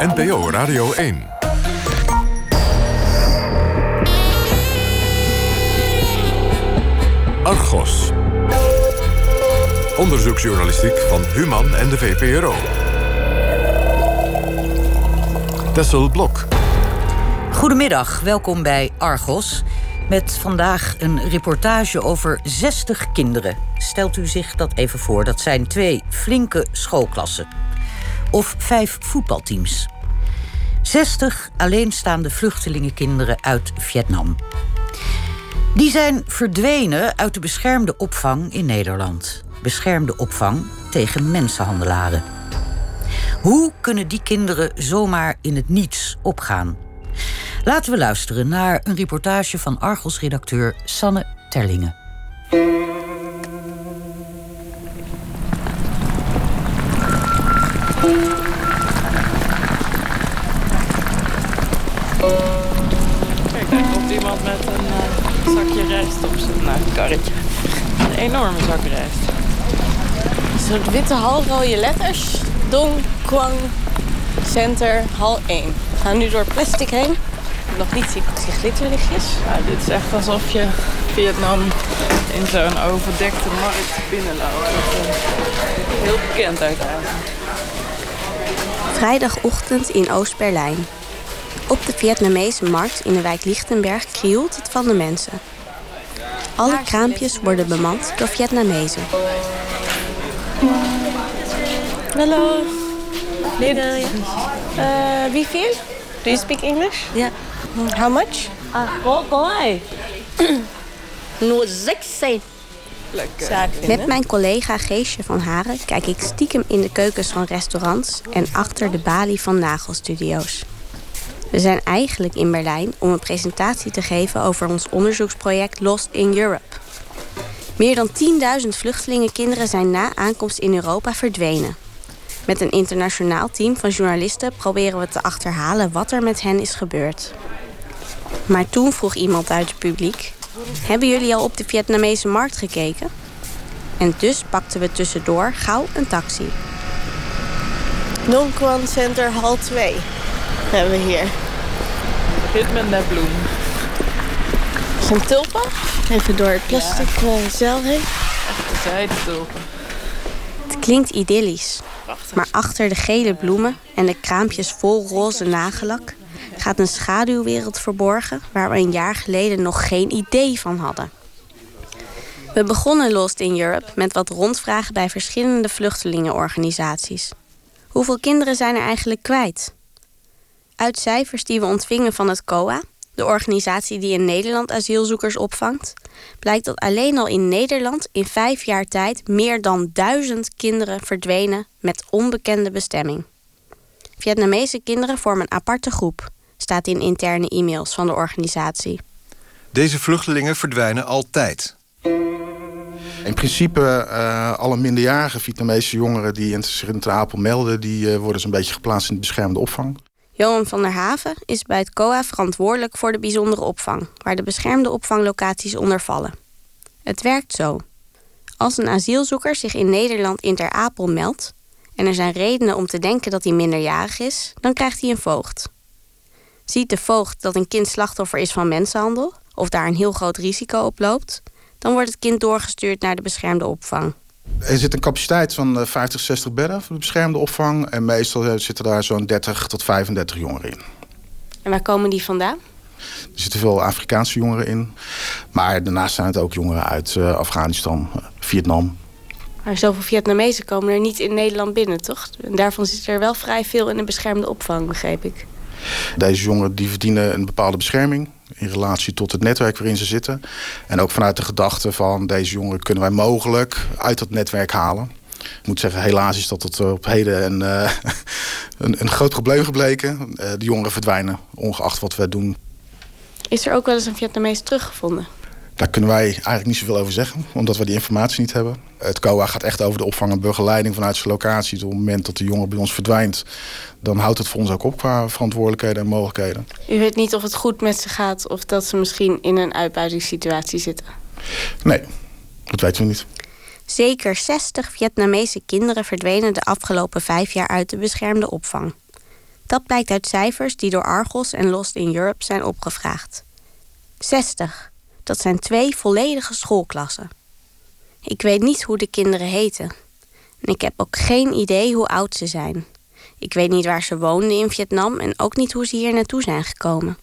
NPO Radio 1. Argos. Onderzoeksjournalistiek van Human en de VPRO. Tessel Blok. Goedemiddag, welkom bij Argos. Met vandaag een reportage over 60 kinderen. Stelt u zich dat even voor. Dat zijn twee flinke schoolklassen. Of vijf voetbalteams. 60 alleenstaande vluchtelingenkinderen uit Vietnam. Die zijn verdwenen uit de beschermde opvang in Nederland. Beschermde opvang tegen mensenhandelaren. Hoe kunnen die kinderen zomaar in het niets opgaan? Laten we luisteren naar een reportage van Argos-redacteur Sanne Terlingen. Soort witte halrode letters. Dong Quang Center Hal 1. We gaan nu door plastic heen. Nog niet zie ik glitterlichtjes. Ja, dit is echt alsof je Vietnam in zo'n overdekte markt binnenloopt. Heel bekend uit Azië. Vrijdagochtend in Oost-Berlijn. Op de Vietnamese markt in de wijk Lichtenberg krioelt het van de mensen. Alle kraampjes worden bemand door Vietnamezen. Hallo. Uh, wie veel? Do you speak English? Ja. How much? Ah. Nur 16. Lekker. Met mijn collega Geesje van Haren kijk ik stiekem in de keukens van restaurants en achter de balie van nagelstudio's. We zijn eigenlijk in Berlijn om een presentatie te geven over ons onderzoeksproject Lost in Europe. Meer dan 10.000 vluchtelingenkinderen zijn na aankomst in Europa verdwenen. Met een internationaal team van journalisten proberen we te achterhalen wat er met hen is gebeurd. Maar toen vroeg iemand uit het publiek: Hebben jullie al op de Vietnamese markt gekeken? En dus pakten we tussendoor gauw een taxi. Dong Quan Center Hal 2 hebben we hier. Hitman de bloem. Zijn tulpen. Even door het plastic ja. zeil heen. Echte zijdentulpen. Het klinkt idyllisch. Maar achter de gele bloemen en de kraampjes vol roze nagellak gaat een schaduwwereld verborgen waar we een jaar geleden nog geen idee van hadden. We begonnen Lost in Europe met wat rondvragen bij verschillende vluchtelingenorganisaties. Hoeveel kinderen zijn er eigenlijk kwijt? Uit cijfers die we ontvingen van het COA, de organisatie die in Nederland asielzoekers opvangt, blijkt dat alleen al in Nederland in vijf jaar tijd meer dan duizend kinderen verdwenen met onbekende bestemming. Vietnamese kinderen vormen een aparte groep, staat in interne e-mails van de organisatie. Deze vluchtelingen verdwijnen altijd. In principe, uh, alle minderjarige Vietnamese jongeren die in het Apel melden, die uh, worden zo'n beetje geplaatst in de beschermde opvang. Johan van der Haven is bij het COA verantwoordelijk voor de bijzondere opvang, waar de beschermde opvanglocaties onder vallen. Het werkt zo. Als een asielzoeker zich in Nederland in Ter Apel meldt en er zijn redenen om te denken dat hij minderjarig is, dan krijgt hij een voogd. Ziet de voogd dat een kind slachtoffer is van mensenhandel of daar een heel groot risico op loopt, dan wordt het kind doorgestuurd naar de beschermde opvang. Er zit een capaciteit van 50, 60 bedden voor de beschermde opvang. En meestal zitten daar zo'n 30 tot 35 jongeren in. En waar komen die vandaan? Er zitten veel Afrikaanse jongeren in. Maar daarnaast zijn het ook jongeren uit uh, Afghanistan, Vietnam. Maar zoveel Vietnamezen komen er niet in Nederland binnen, toch? En daarvan zit er wel vrij veel in de beschermde opvang, begreep ik. Deze jongeren die verdienen een bepaalde bescherming in relatie tot het netwerk waarin ze zitten. En ook vanuit de gedachte van deze jongeren kunnen wij mogelijk uit dat netwerk halen. Ik moet zeggen, helaas is dat tot op heden een, uh, een, een, groot probleem gebleken. Uh, de jongeren verdwijnen, ongeacht wat wij doen. Is er ook wel eens een Vietnamees teruggevonden? Daar kunnen wij eigenlijk niet zoveel over zeggen, omdat we die informatie niet hebben. Het COA gaat echt over de opvang en begeleiding vanuit zijn locatie. Op het moment dat de jongen bij ons verdwijnt, dan houdt het voor ons ook op qua verantwoordelijkheden en mogelijkheden. U weet niet of het goed met ze gaat of dat ze misschien in een uitbuitingssituatie zitten? Nee, dat weten we niet. Zeker 60 Vietnamese kinderen verdwenen de afgelopen vijf jaar uit de beschermde opvang. Dat blijkt uit cijfers die door Argos en Lost in Europe zijn opgevraagd. 60. Dat zijn twee volledige schoolklassen. Ik weet niet hoe de kinderen heten. En ik heb ook geen idee hoe oud ze zijn. Ik weet niet waar ze woonden in Vietnam en ook niet hoe ze hier naartoe zijn gekomen.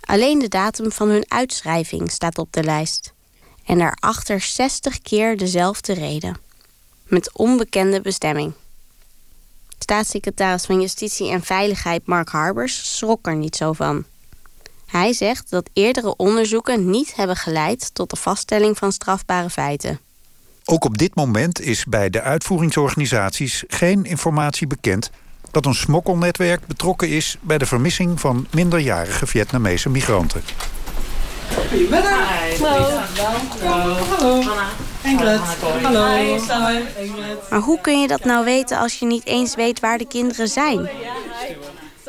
Alleen de datum van hun uitschrijving staat op de lijst. En daarachter 60 keer dezelfde reden. Met onbekende bestemming. Staatssecretaris van Justitie en Veiligheid Mark Harbers schrok er niet zo van. Hij zegt dat eerdere onderzoeken niet hebben geleid tot de vaststelling van strafbare feiten. Ook op dit moment is bij de uitvoeringsorganisaties geen informatie bekend dat een smokkelnetwerk betrokken is bij de vermissing van minderjarige Vietnamese migranten. Goedemiddag. Hallo. Hallo. Ingrid. Hallo. Maar hoe kun je dat nou weten als je niet eens weet waar de kinderen zijn?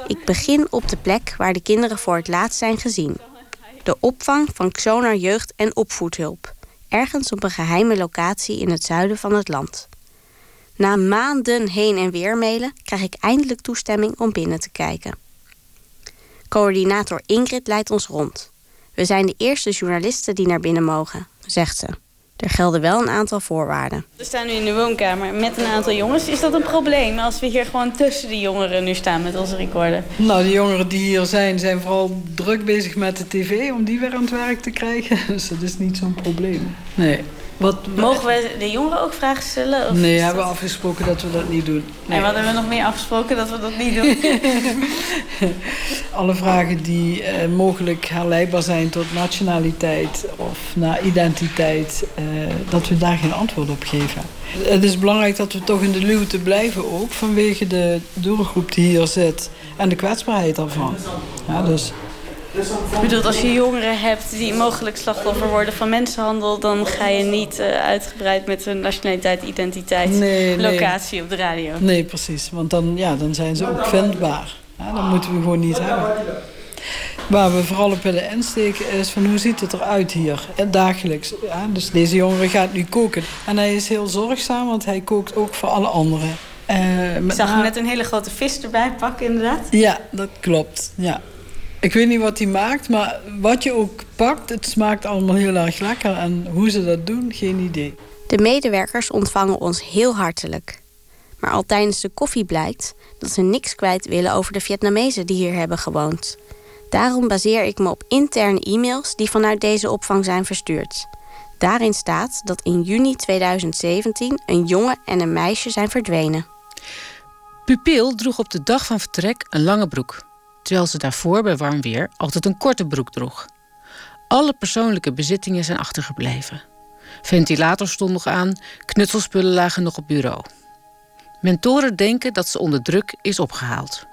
Ik begin op de plek waar de kinderen voor het laatst zijn gezien. De opvang van Xonar Jeugd en Opvoedhulp. Ergens op een geheime locatie in het zuiden van het land. Na maanden heen en weer mailen krijg ik eindelijk toestemming om binnen te kijken. Coördinator Ingrid leidt ons rond. We zijn de eerste journalisten die naar binnen mogen, zegt ze. Er gelden wel een aantal voorwaarden. We staan nu in de woonkamer met een aantal jongens. Is dat een probleem als we hier gewoon tussen de jongeren nu staan met onze recorder? Nou, de jongeren die hier zijn, zijn vooral druk bezig met de tv om die weer aan het werk te krijgen. Dus dat is niet zo'n probleem. Nee. Wat, Mogen we de jongeren ook vragen stellen? Of nee, we hebben afgesproken dat we dat niet doen. Nee. En wat hebben we nog meer afgesproken dat we dat niet doen? Alle vragen die eh, mogelijk herleidbaar zijn tot nationaliteit of naar identiteit, eh, dat we daar geen antwoord op geven. Het is belangrijk dat we toch in de luwte blijven ook, vanwege de doelgroep die hier zit en de kwetsbaarheid daarvan. Ja, dus ik bedoel, als je jongeren hebt die mogelijk slachtoffer worden van mensenhandel... dan ga je niet uh, uitgebreid met hun nationaliteit, identiteit, locatie op de radio. Nee, precies. Want dan, ja, dan zijn ze ook vindbaar. Ja, dat moeten we gewoon niet hebben. Waar we vooral op willen insteken is van hoe ziet het eruit hier dagelijks. Ja, dus deze jongere gaat nu koken. En hij is heel zorgzaam, want hij kookt ook voor alle anderen. Uh, Ik zag hem net een hele grote vis erbij pakken inderdaad. Ja, dat klopt. Ja. Ik weet niet wat hij maakt, maar wat je ook pakt, het smaakt allemaal heel erg lekker. En hoe ze dat doen, geen idee. De medewerkers ontvangen ons heel hartelijk. Maar al tijdens de koffie blijkt dat ze niks kwijt willen over de Vietnamezen die hier hebben gewoond. Daarom baseer ik me op interne e-mails die vanuit deze opvang zijn verstuurd. Daarin staat dat in juni 2017 een jongen en een meisje zijn verdwenen. Pupil droeg op de dag van vertrek een lange broek terwijl ze daarvoor bij warm weer altijd een korte broek droeg. Alle persoonlijke bezittingen zijn achtergebleven. Ventilator stond nog aan, knutselspullen lagen nog op bureau. Mentoren denken dat ze onder druk is opgehaald.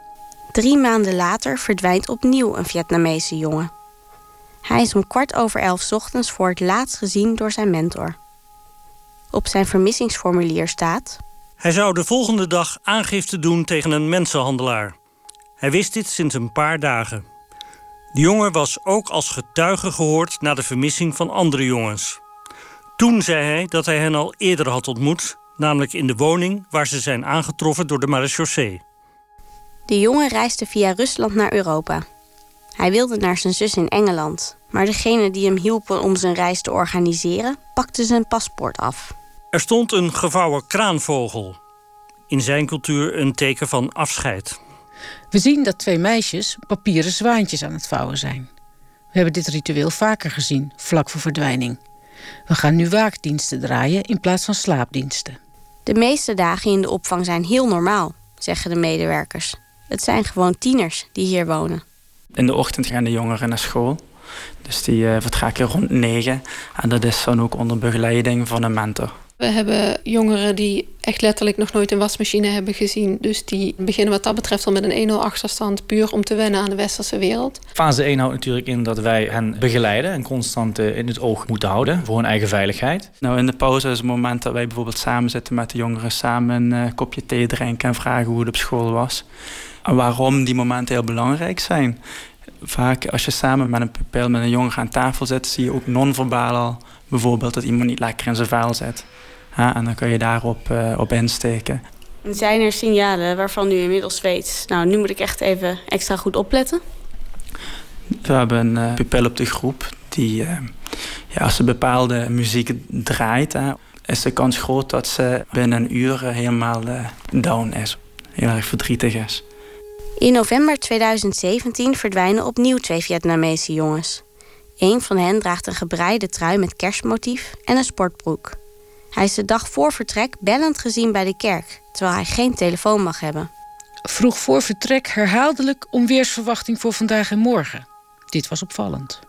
Drie maanden later verdwijnt opnieuw een Vietnamese jongen. Hij is om kwart over elf ochtends voor het laatst gezien door zijn mentor. Op zijn vermissingsformulier staat... Hij zou de volgende dag aangifte doen tegen een mensenhandelaar. Hij wist dit sinds een paar dagen. De jongen was ook als getuige gehoord na de vermissing van andere jongens. Toen zei hij dat hij hen al eerder had ontmoet, namelijk in de woning waar ze zijn aangetroffen door de marechaussee. De jongen reisde via Rusland naar Europa. Hij wilde naar zijn zus in Engeland, maar degene die hem hielpen om zijn reis te organiseren, pakte zijn paspoort af. Er stond een gevouwen kraanvogel. In zijn cultuur een teken van afscheid. We zien dat twee meisjes papieren zwaantjes aan het vouwen zijn. We hebben dit ritueel vaker gezien, vlak voor verdwijning. We gaan nu waakdiensten draaien in plaats van slaapdiensten. De meeste dagen in de opvang zijn heel normaal, zeggen de medewerkers. Het zijn gewoon tieners die hier wonen. In de ochtend gaan de jongeren naar school. Dus die uh, vertrekken rond negen. En dat is dan ook onder begeleiding van een mentor. We hebben jongeren die echt letterlijk nog nooit een wasmachine hebben gezien. Dus die beginnen wat dat betreft al met een 1-0 achterstand... puur om te wennen aan de westerse wereld. Fase 1 houdt natuurlijk in dat wij hen begeleiden... en constant eh, in het oog moeten houden voor hun eigen veiligheid. Nou, in de pauze is het moment dat wij bijvoorbeeld samen zitten met de jongeren... samen een eh, kopje thee drinken en vragen hoe het op school was. En waarom die momenten heel belangrijk zijn. Vaak als je samen met een pupil, met een jongen aan tafel zit... zie je ook non-verbaal al bijvoorbeeld dat iemand niet lekker in zijn vel zit. Ja, en dan kun je daarop uh, op insteken. Zijn er signalen waarvan u inmiddels weet... nou, nu moet ik echt even extra goed opletten? We hebben een uh, pupil op de groep die... Uh, ja, als ze bepaalde muziek draait... Hè, is de kans groot dat ze binnen een uur helemaal uh, down is. Heel erg verdrietig is. In november 2017 verdwijnen opnieuw twee Vietnamese jongens. Een van hen draagt een gebreide trui met kerstmotief en een sportbroek. Hij is de dag voor vertrek bellend gezien bij de kerk, terwijl hij geen telefoon mag hebben. Vroeg voor vertrek herhaaldelijk om weersverwachting voor vandaag en morgen. Dit was opvallend.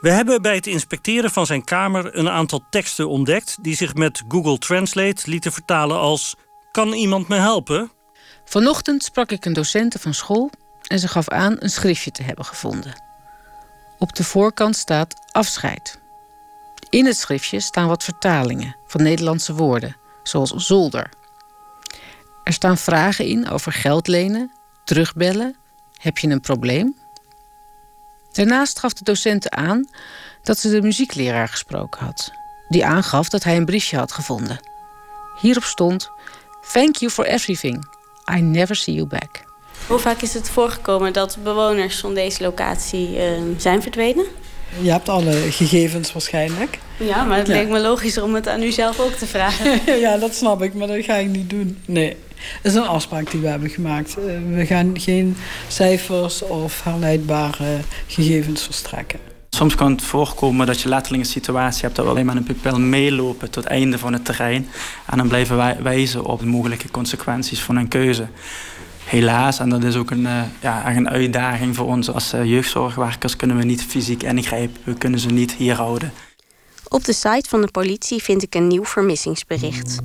We hebben bij het inspecteren van zijn kamer een aantal teksten ontdekt die zich met Google Translate lieten vertalen als: Kan iemand me helpen? Vanochtend sprak ik een docente van school en ze gaf aan een schriftje te hebben gevonden. Op de voorkant staat afscheid. In het schriftje staan wat vertalingen van Nederlandse woorden, zoals zolder. Er staan vragen in over geld lenen, terugbellen, heb je een probleem? Daarnaast gaf de docent aan dat ze de muziekleraar gesproken had, die aangaf dat hij een briefje had gevonden. Hierop stond: Thank you for everything. I never see you back. Hoe vaak is het voorgekomen dat bewoners van deze locatie uh, zijn verdwenen? Je hebt alle gegevens waarschijnlijk. Ja, maar het ja. leek me logischer om het aan u zelf ook te vragen. ja, dat snap ik, maar dat ga ik niet doen. Nee, dat is een afspraak die we hebben gemaakt. Uh, we gaan geen cijfers of herleidbare gegevens verstrekken. Soms kan het voorkomen dat je letterlijk een situatie hebt dat we alleen maar een pupil meelopen tot het einde van het terrein. En dan blijven wij wijzen op de mogelijke consequenties van een keuze. Helaas, en dat is ook een, uh, ja, een uitdaging voor ons als uh, jeugdzorgwerkers, kunnen we niet fysiek ingrijpen. We kunnen ze niet hier houden. Op de site van de politie vind ik een nieuw vermissingsbericht.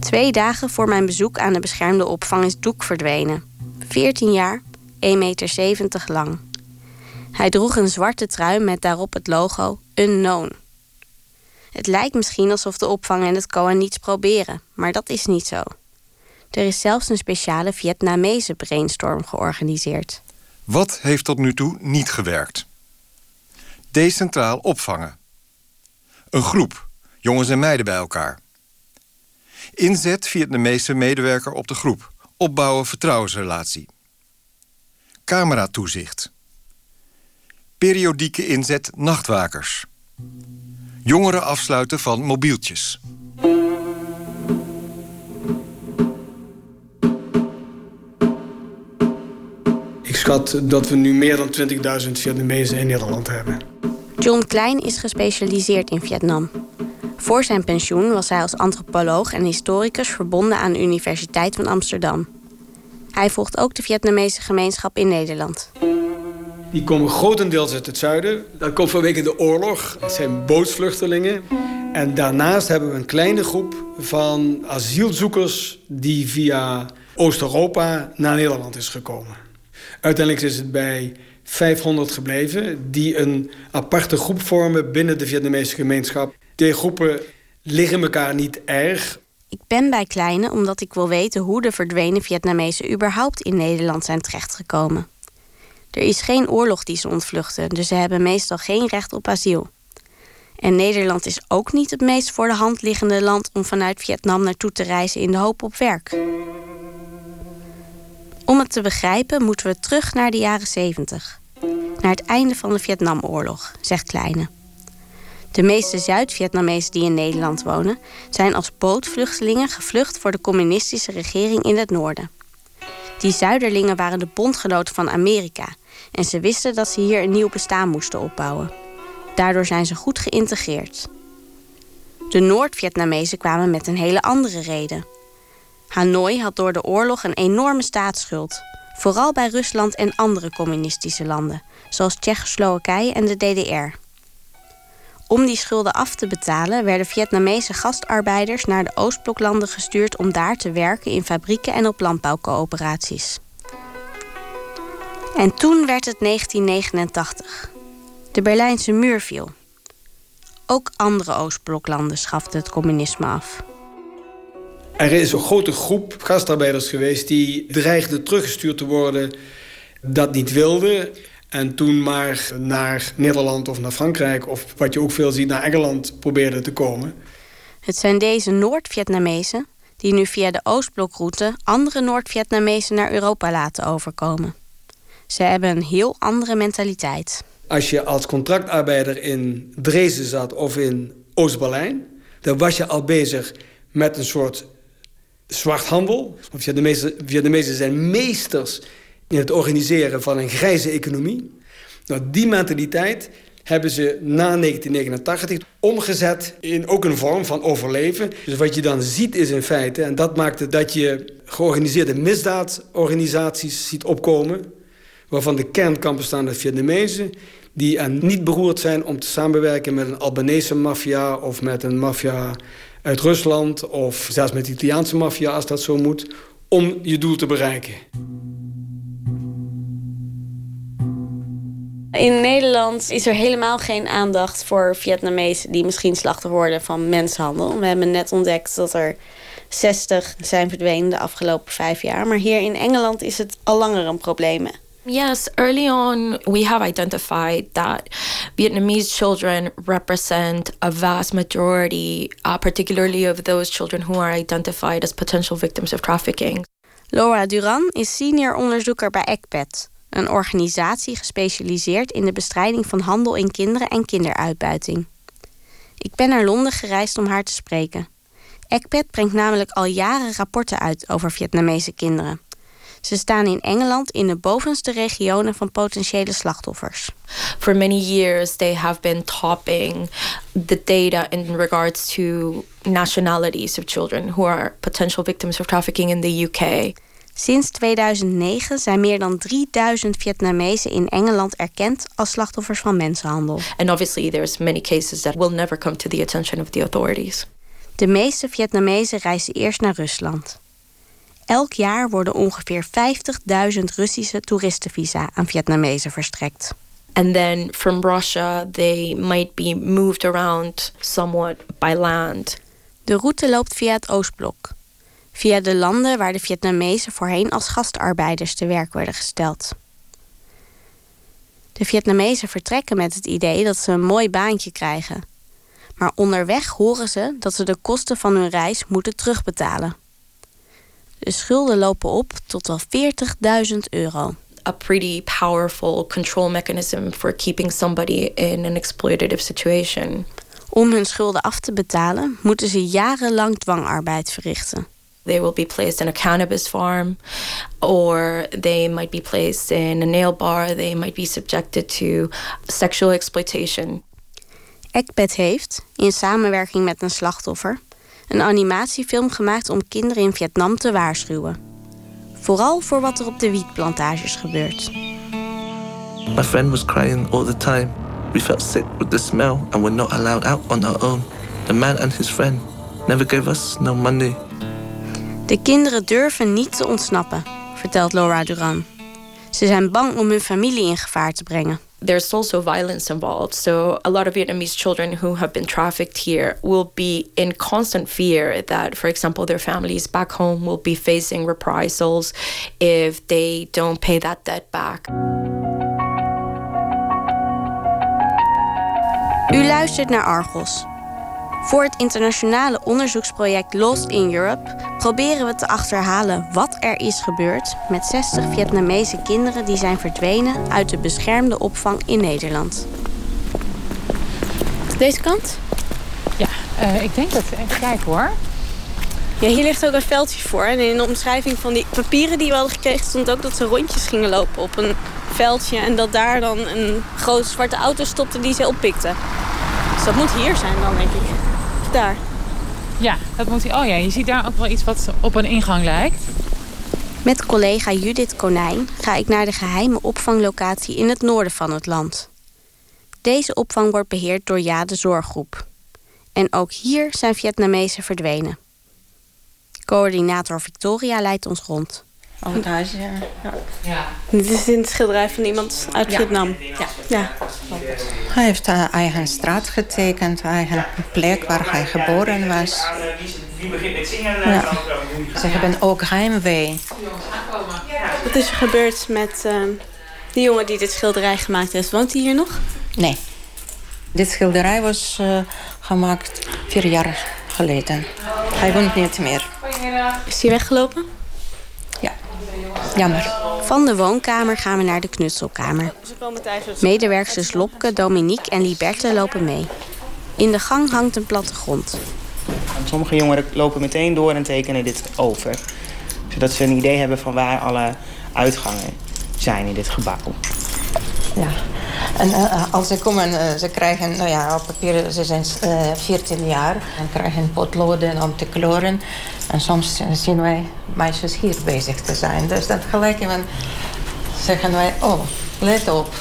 Twee dagen voor mijn bezoek aan de beschermde opvang is Doek verdwenen. 14 jaar, 1,70 meter lang. Hij droeg een zwarte trui met daarop het logo Unknown. Het lijkt misschien alsof de opvang en het COA niets proberen, maar dat is niet zo. Er is zelfs een speciale Vietnamese brainstorm georganiseerd. Wat heeft tot nu toe niet gewerkt? Decentraal opvangen. Een groep, jongens en meiden bij elkaar. Inzet Vietnamese medewerker op de groep. Opbouwen vertrouwensrelatie. Cameratoezicht. Periodieke inzet nachtwakers. Jongeren afsluiten van mobieltjes. Schat dat we nu meer dan 20.000 Vietnamezen in Nederland hebben. John Klein is gespecialiseerd in Vietnam. Voor zijn pensioen was hij als antropoloog en historicus verbonden aan de Universiteit van Amsterdam. Hij volgt ook de Vietnamese gemeenschap in Nederland. Die komen grotendeels uit het zuiden. Dat komt vanwege de oorlog. Het zijn bootsvluchtelingen. En daarnaast hebben we een kleine groep van asielzoekers die via Oost-Europa naar Nederland is gekomen. Uiteindelijk is het bij 500 gebleven die een aparte groep vormen binnen de Vietnamese gemeenschap. De groepen liggen elkaar niet erg. Ik ben bij Kleine omdat ik wil weten hoe de verdwenen Vietnamezen überhaupt in Nederland zijn terechtgekomen. Er is geen oorlog die ze ontvluchten, dus ze hebben meestal geen recht op asiel. En Nederland is ook niet het meest voor de hand liggende land om vanuit Vietnam naartoe te reizen in de hoop op werk. Om het te begrijpen moeten we terug naar de jaren 70. Naar het einde van de Vietnamoorlog, zegt Kleine. De meeste Zuid-Vietnamezen die in Nederland wonen, zijn als bootvluchtelingen gevlucht voor de communistische regering in het noorden. Die Zuiderlingen waren de bondgenoten van Amerika en ze wisten dat ze hier een nieuw bestaan moesten opbouwen. Daardoor zijn ze goed geïntegreerd. De Noord-Vietnamezen kwamen met een hele andere reden. Hanoi had door de oorlog een enorme staatsschuld, vooral bij Rusland en andere communistische landen, zoals Tsjechoslowakije en de DDR. Om die schulden af te betalen werden Vietnamese gastarbeiders naar de Oostbloklanden gestuurd om daar te werken in fabrieken en op landbouwcoöperaties. En toen werd het 1989. De Berlijnse muur viel. Ook andere Oostbloklanden schaften het communisme af. Er is een grote groep gastarbeiders geweest die dreigden teruggestuurd te worden, dat niet wilden. En toen maar naar Nederland of naar Frankrijk, of wat je ook veel ziet, naar Engeland probeerden te komen. Het zijn deze Noord-Vietnamezen die nu via de Oostblokroute andere Noord-Vietnamezen naar Europa laten overkomen. Ze hebben een heel andere mentaliteit. Als je als contractarbeider in Dresden zat of in Oost-Berlijn, dan was je al bezig met een soort zwarthandel. Vietnamezen, Vietnamezen zijn meesters in het organiseren van een grijze economie. Nou, die mentaliteit hebben ze na 1989 omgezet in ook een vorm van overleven. Dus wat je dan ziet is in feite, en dat maakte dat je georganiseerde misdaadorganisaties ziet opkomen, waarvan de kern bestaan uit Vietnamezen, die er niet beroerd zijn om te samenwerken met een Albanese maffia of met een maffia uit Rusland of zelfs met de Italiaanse maffia als dat zo moet, om je doel te bereiken. In Nederland is er helemaal geen aandacht voor Vietnamezen die misschien slachtoffer worden van mensenhandel. We hebben net ontdekt dat er 60 zijn verdwenen de afgelopen vijf jaar. Maar hier in Engeland is het al langer een probleem. Yes, early on, we have identified that Vietnamese children represent a vast majority, uh, particularly of those children who are identified as potential victims of trafficking. Laura Duran is senior onderzoeker bij ECPET, een organisatie gespecialiseerd in de bestrijding van handel in kinderen en kinderuitbuiting. Ik ben naar Londen gereisd om haar te spreken. ECPET brengt namelijk al jaren rapporten uit over Vietnamese kinderen. Ze staan in Engeland in de bovenste regionen van potentiële slachtoffers. For many years they have been topping the data in regards to nationalities of children who are potential victims of trafficking in the UK. Sinds 2009 zijn meer dan 3000 Vietnamezen in Engeland erkend als slachtoffers van mensenhandel. And obviously there's many cases that will never come to the attention of the authorities. De meeste Vietnamezen reizen eerst naar Rusland. Elk jaar worden ongeveer 50.000 Russische toeristenvisa aan Vietnamezen verstrekt. And then from Russia they might be moved around somewhat by land. De route loopt via het Oostblok. Via de landen waar de Vietnamezen voorheen als gastarbeiders te werk werden gesteld. De Vietnamezen vertrekken met het idee dat ze een mooi baantje krijgen. Maar onderweg horen ze dat ze de kosten van hun reis moeten terugbetalen. De schulden lopen op tot wel 40.000 euro. A pretty powerful control mechanism for keeping somebody in an exploitative situation. Om hun schulden af te betalen, moeten ze jarenlang dwangarbeid verrichten. They will be placed in a cannabis farm, or they might be placed in a nail bar. They might be subjected to sexual exploitation. Ekbet heeft, in samenwerking met een slachtoffer, een animatiefilm gemaakt om kinderen in Vietnam te waarschuwen. Vooral voor wat er op de wietplantages gebeurt. My friend was crying all the time. We felt sick with the smell and were not allowed out on our own. The man and his friend never gave us no money. De kinderen durven niet te ontsnappen, vertelt Laura Duran. Ze zijn bang om hun familie in gevaar te brengen. There's also violence involved. So a lot of Vietnamese children who have been trafficked here will be in constant fear that, for example, their families back home will be facing reprisals if they don't pay that debt back. U luistert naar Argos. Voor het internationale onderzoeksproject Lost in Europe proberen we te achterhalen wat er is gebeurd met 60 Vietnamese kinderen die zijn verdwenen uit de beschermde opvang in Nederland. Deze kant? Ja, uh, ik denk dat. Even kijken hoor. Ja, hier ligt ook een veldje voor. En in de omschrijving van die papieren die we hadden gekregen... stond ook dat ze rondjes gingen lopen op een veldje... en dat daar dan een grote zwarte auto stopte die ze oppikte. Dus dat moet hier zijn dan, denk ik daar. Ja, dat moet hij. Oh ja, je ziet daar ook wel iets wat op een ingang lijkt. Met collega Judith Konijn ga ik naar de geheime opvanglocatie in het noorden van het land. Deze opvang wordt beheerd door Ja de Zorggroep. En ook hier zijn Vietnamezen verdwenen. Coördinator Victoria leidt ons rond. Oh, daar is ja. ja. Dit is in het schilderij van iemand uit Vietnam. Ja. ja. Hij heeft haar eigen straat getekend, eigen plek waar hij geboren was. Wie begint met zingen? Ja. Ze hebben ook heimwee. Wat is er gebeurd met uh, die jongen die dit schilderij gemaakt heeft? Woont hij hier nog? Nee. Dit schilderij was uh, gemaakt vier jaar geleden. Hij woont niet meer. Is hij weggelopen? Ja. Jammer. Van de woonkamer gaan we naar de knutselkamer. Medewerksters Lopke, Dominique en Liberte lopen mee. In de gang hangt een plattegrond. Sommige jongeren lopen meteen door en tekenen dit over. Zodat ze een idee hebben van waar alle uitgangen zijn in dit gebouw. Ja. En uh, als ze komen, uh, ze krijgen, nou ja, op papier, ze zijn uh, 14 jaar en krijgen potloden om te kleuren. En soms zien wij meisjes hier bezig te zijn. Dus dat gelijk even zeggen wij, oh, let op,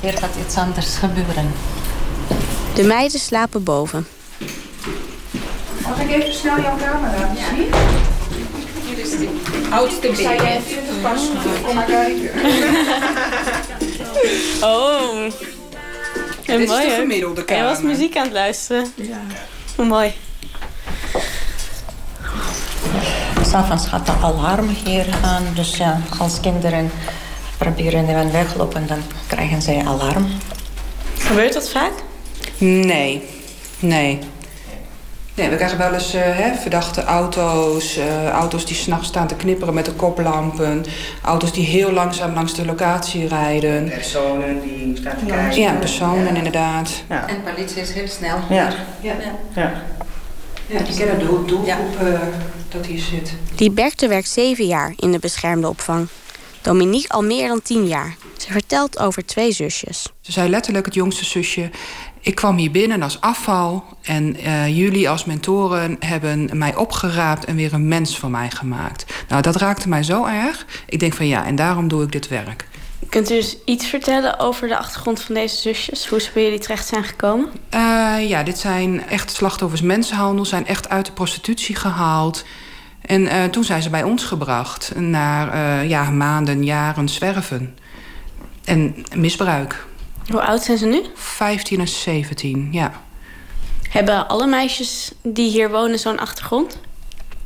hier gaat iets anders gebeuren. De meiden slapen boven. Mag ik even snel jouw camera laten zien? Oudste baby. Jij 20 pas? Kom maar kijken. Oh. Dit is mooi, de Hij was muziek aan het luisteren. Ja. Hoe mooi. S'avonds gaat de alarm hier aan. Dus ja, als kinderen proberen even weglopen, dan krijgen zij alarm. Gebeurt dat vaak? Nee, nee. Nee, we krijgen wel eens eh, hè, verdachte auto's. eh, auto's die s'nachts staan te knipperen met de koplampen. Auto's die heel langzaam langs de locatie rijden. Personen die staan te kijken. Ja, personen inderdaad. Ja. En politie is heel snel Ja. Ja. Ja. Ja, die kennen de doelgroep eh, dat hier zit. Liberte werkt zeven jaar in de beschermde opvang. Dominique al meer dan tien jaar. Ze vertelt over twee zusjes. Ze zei letterlijk, het jongste zusje... ik kwam hier binnen als afval... en eh, jullie als mentoren hebben mij opgeraapt... en weer een mens van mij gemaakt. Nou, dat raakte mij zo erg. Ik denk van ja, en daarom doe ik dit werk. Kunt u dus iets vertellen over de achtergrond van deze zusjes? Hoe ze bij jullie terecht zijn gekomen? Eh, ja, dit zijn echt slachtoffers mensenhandel... zijn echt uit de prostitutie gehaald... En eh, toen zijn ze bij ons gebracht. Na ja, maanden, jaren zwerven. En misbruik. Hoe oud zijn ze nu? 15 en 17, ja. Hebben alle meisjes die hier wonen zo'n achtergrond?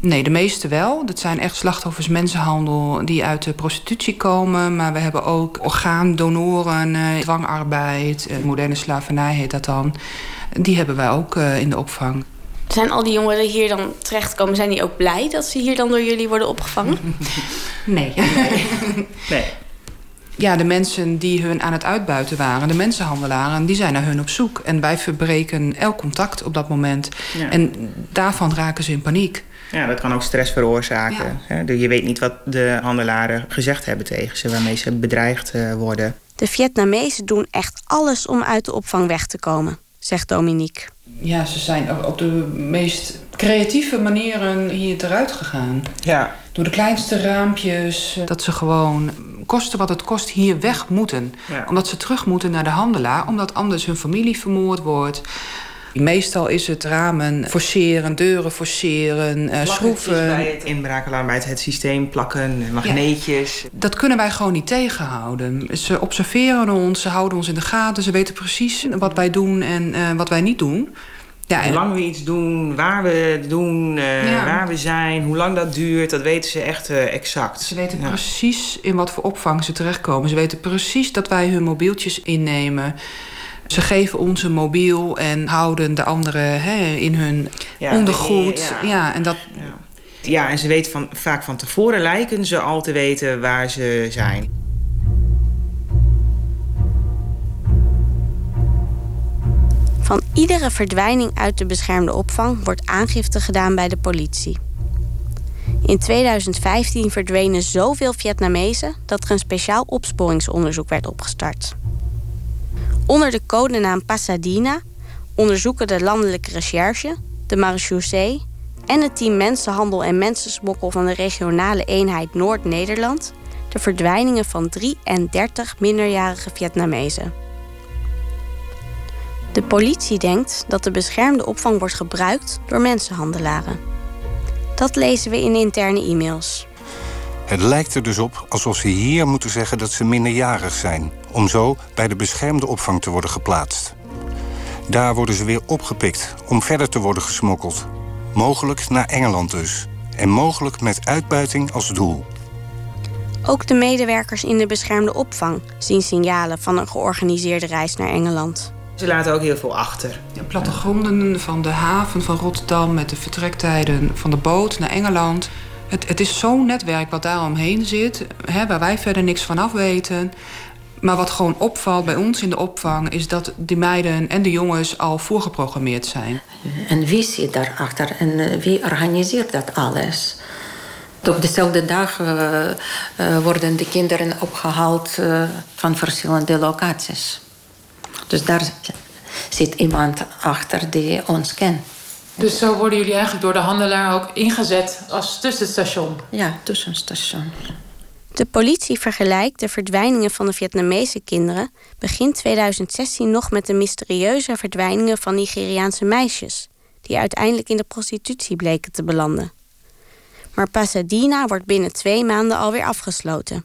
Nee, de meeste wel. Dat zijn echt slachtoffers mensenhandel die uit de prostitutie komen. Maar we hebben ook orgaandonoren, eh, dwangarbeid, eh, moderne slavernij heet dat dan. Die hebben wij ook eh, in de opvang. Zijn al die jongeren hier dan terechtkomen, zijn die ook blij dat ze hier dan door jullie worden opgevangen? Nee. Nee. Ja, de mensen die hun aan het uitbuiten waren, de mensenhandelaren, die zijn naar hun op zoek. En wij verbreken elk contact op dat moment. Ja. En daarvan raken ze in paniek. Ja, dat kan ook stress veroorzaken. hè. Je weet niet wat de handelaren gezegd hebben tegen ze... waarmee ze bedreigd eh, worden. De Vietnamezen doen echt alles om uit de opvang weg te komen, zegt Dominique. Ja, ze zijn op- op de meest creatieve manieren hier eruit gegaan. Ja. Door de kleinste raampjes. Dat ze gewoon, kosten wat het kost, hier weg moeten. Ja. Omdat ze terug moeten naar de handelaar. Omdat anders hun familie vermoord wordt. Meestal is het ramen forceren, deuren forceren, eh, schroeven. bij het inbraakalarm, bij het, het systeem plakken, magneetjes. Dat kunnen wij gewoon niet tegenhouden. Ze observeren ons, ze houden ons in de gaten. Ze weten precies wat wij doen en eh, wat wij niet doen. Ja, Hoe lang we iets doen, waar we het doen, eh, Ja. waar we zijn, hoe lang dat duurt, dat weten ze echt eh, exact. Ze weten precies in wat voor opvang ze terechtkomen. Ze weten precies dat wij hun mobieltjes innemen. Ze geven ons een mobiel en houden de anderen hè, in hun ondergoed. ja. Ja. en dat, Ja, en ze weten van, vaak van tevoren lijken ze al te weten waar ze zijn. Van iedere verdwijning uit de beschermde opvang wordt aangifte gedaan bij de politie. In 2015 verdwenen zoveel Vietnamezen dat er een speciaal opsporingsonderzoek werd opgestart. Onder de codenaam Pasadena onderzoeken de Landelijke Recherche, de Marechaussee en het team Mensenhandel en Mensensmokkel van de regionale eenheid Noord-Nederland de verdwijningen van 33 minderjarige Vietnamezen. De politie denkt dat de beschermde opvang wordt gebruikt door mensenhandelaren. Dat lezen we in interne e-mails. Het lijkt er dus op alsof ze hier moeten zeggen dat ze minderjarig zijn, om zo bij de beschermde opvang te worden geplaatst. Daar worden ze weer opgepikt om verder te worden gesmokkeld. Mogelijk naar Engeland dus. En mogelijk met uitbuiting als doel. Ook de medewerkers in de beschermde opvang zien signalen van een georganiseerde reis naar Engeland. Ze laten ook heel veel achter. De plattegronden van de haven van Rotterdam met de vertrektijden van de boot naar Engeland. Het, het is zo'n netwerk wat daar omheen zit, hè, waar wij verder niks van af weten. Maar wat gewoon opvalt bij ons in de opvang is dat die meiden en de jongens al voorgeprogrammeerd zijn. En wie zit daarachter en wie organiseert dat alles? Op dezelfde dag uh, uh, worden de kinderen opgehaald uh, van verschillende locaties. Dus daar zit iemand achter die ons kent. Dus zo worden jullie eigenlijk door de handelaar ook ingezet als tussenstation? Ja, tussenstation. De politie vergelijkt de verdwijningen van de Vietnamese kinderen begin 2016 nog met de mysterieuze verdwijningen van Nigeriaanse meisjes, die uiteindelijk in de prostitutie bleken te belanden. Maar Pasadena wordt binnen twee maanden alweer afgesloten.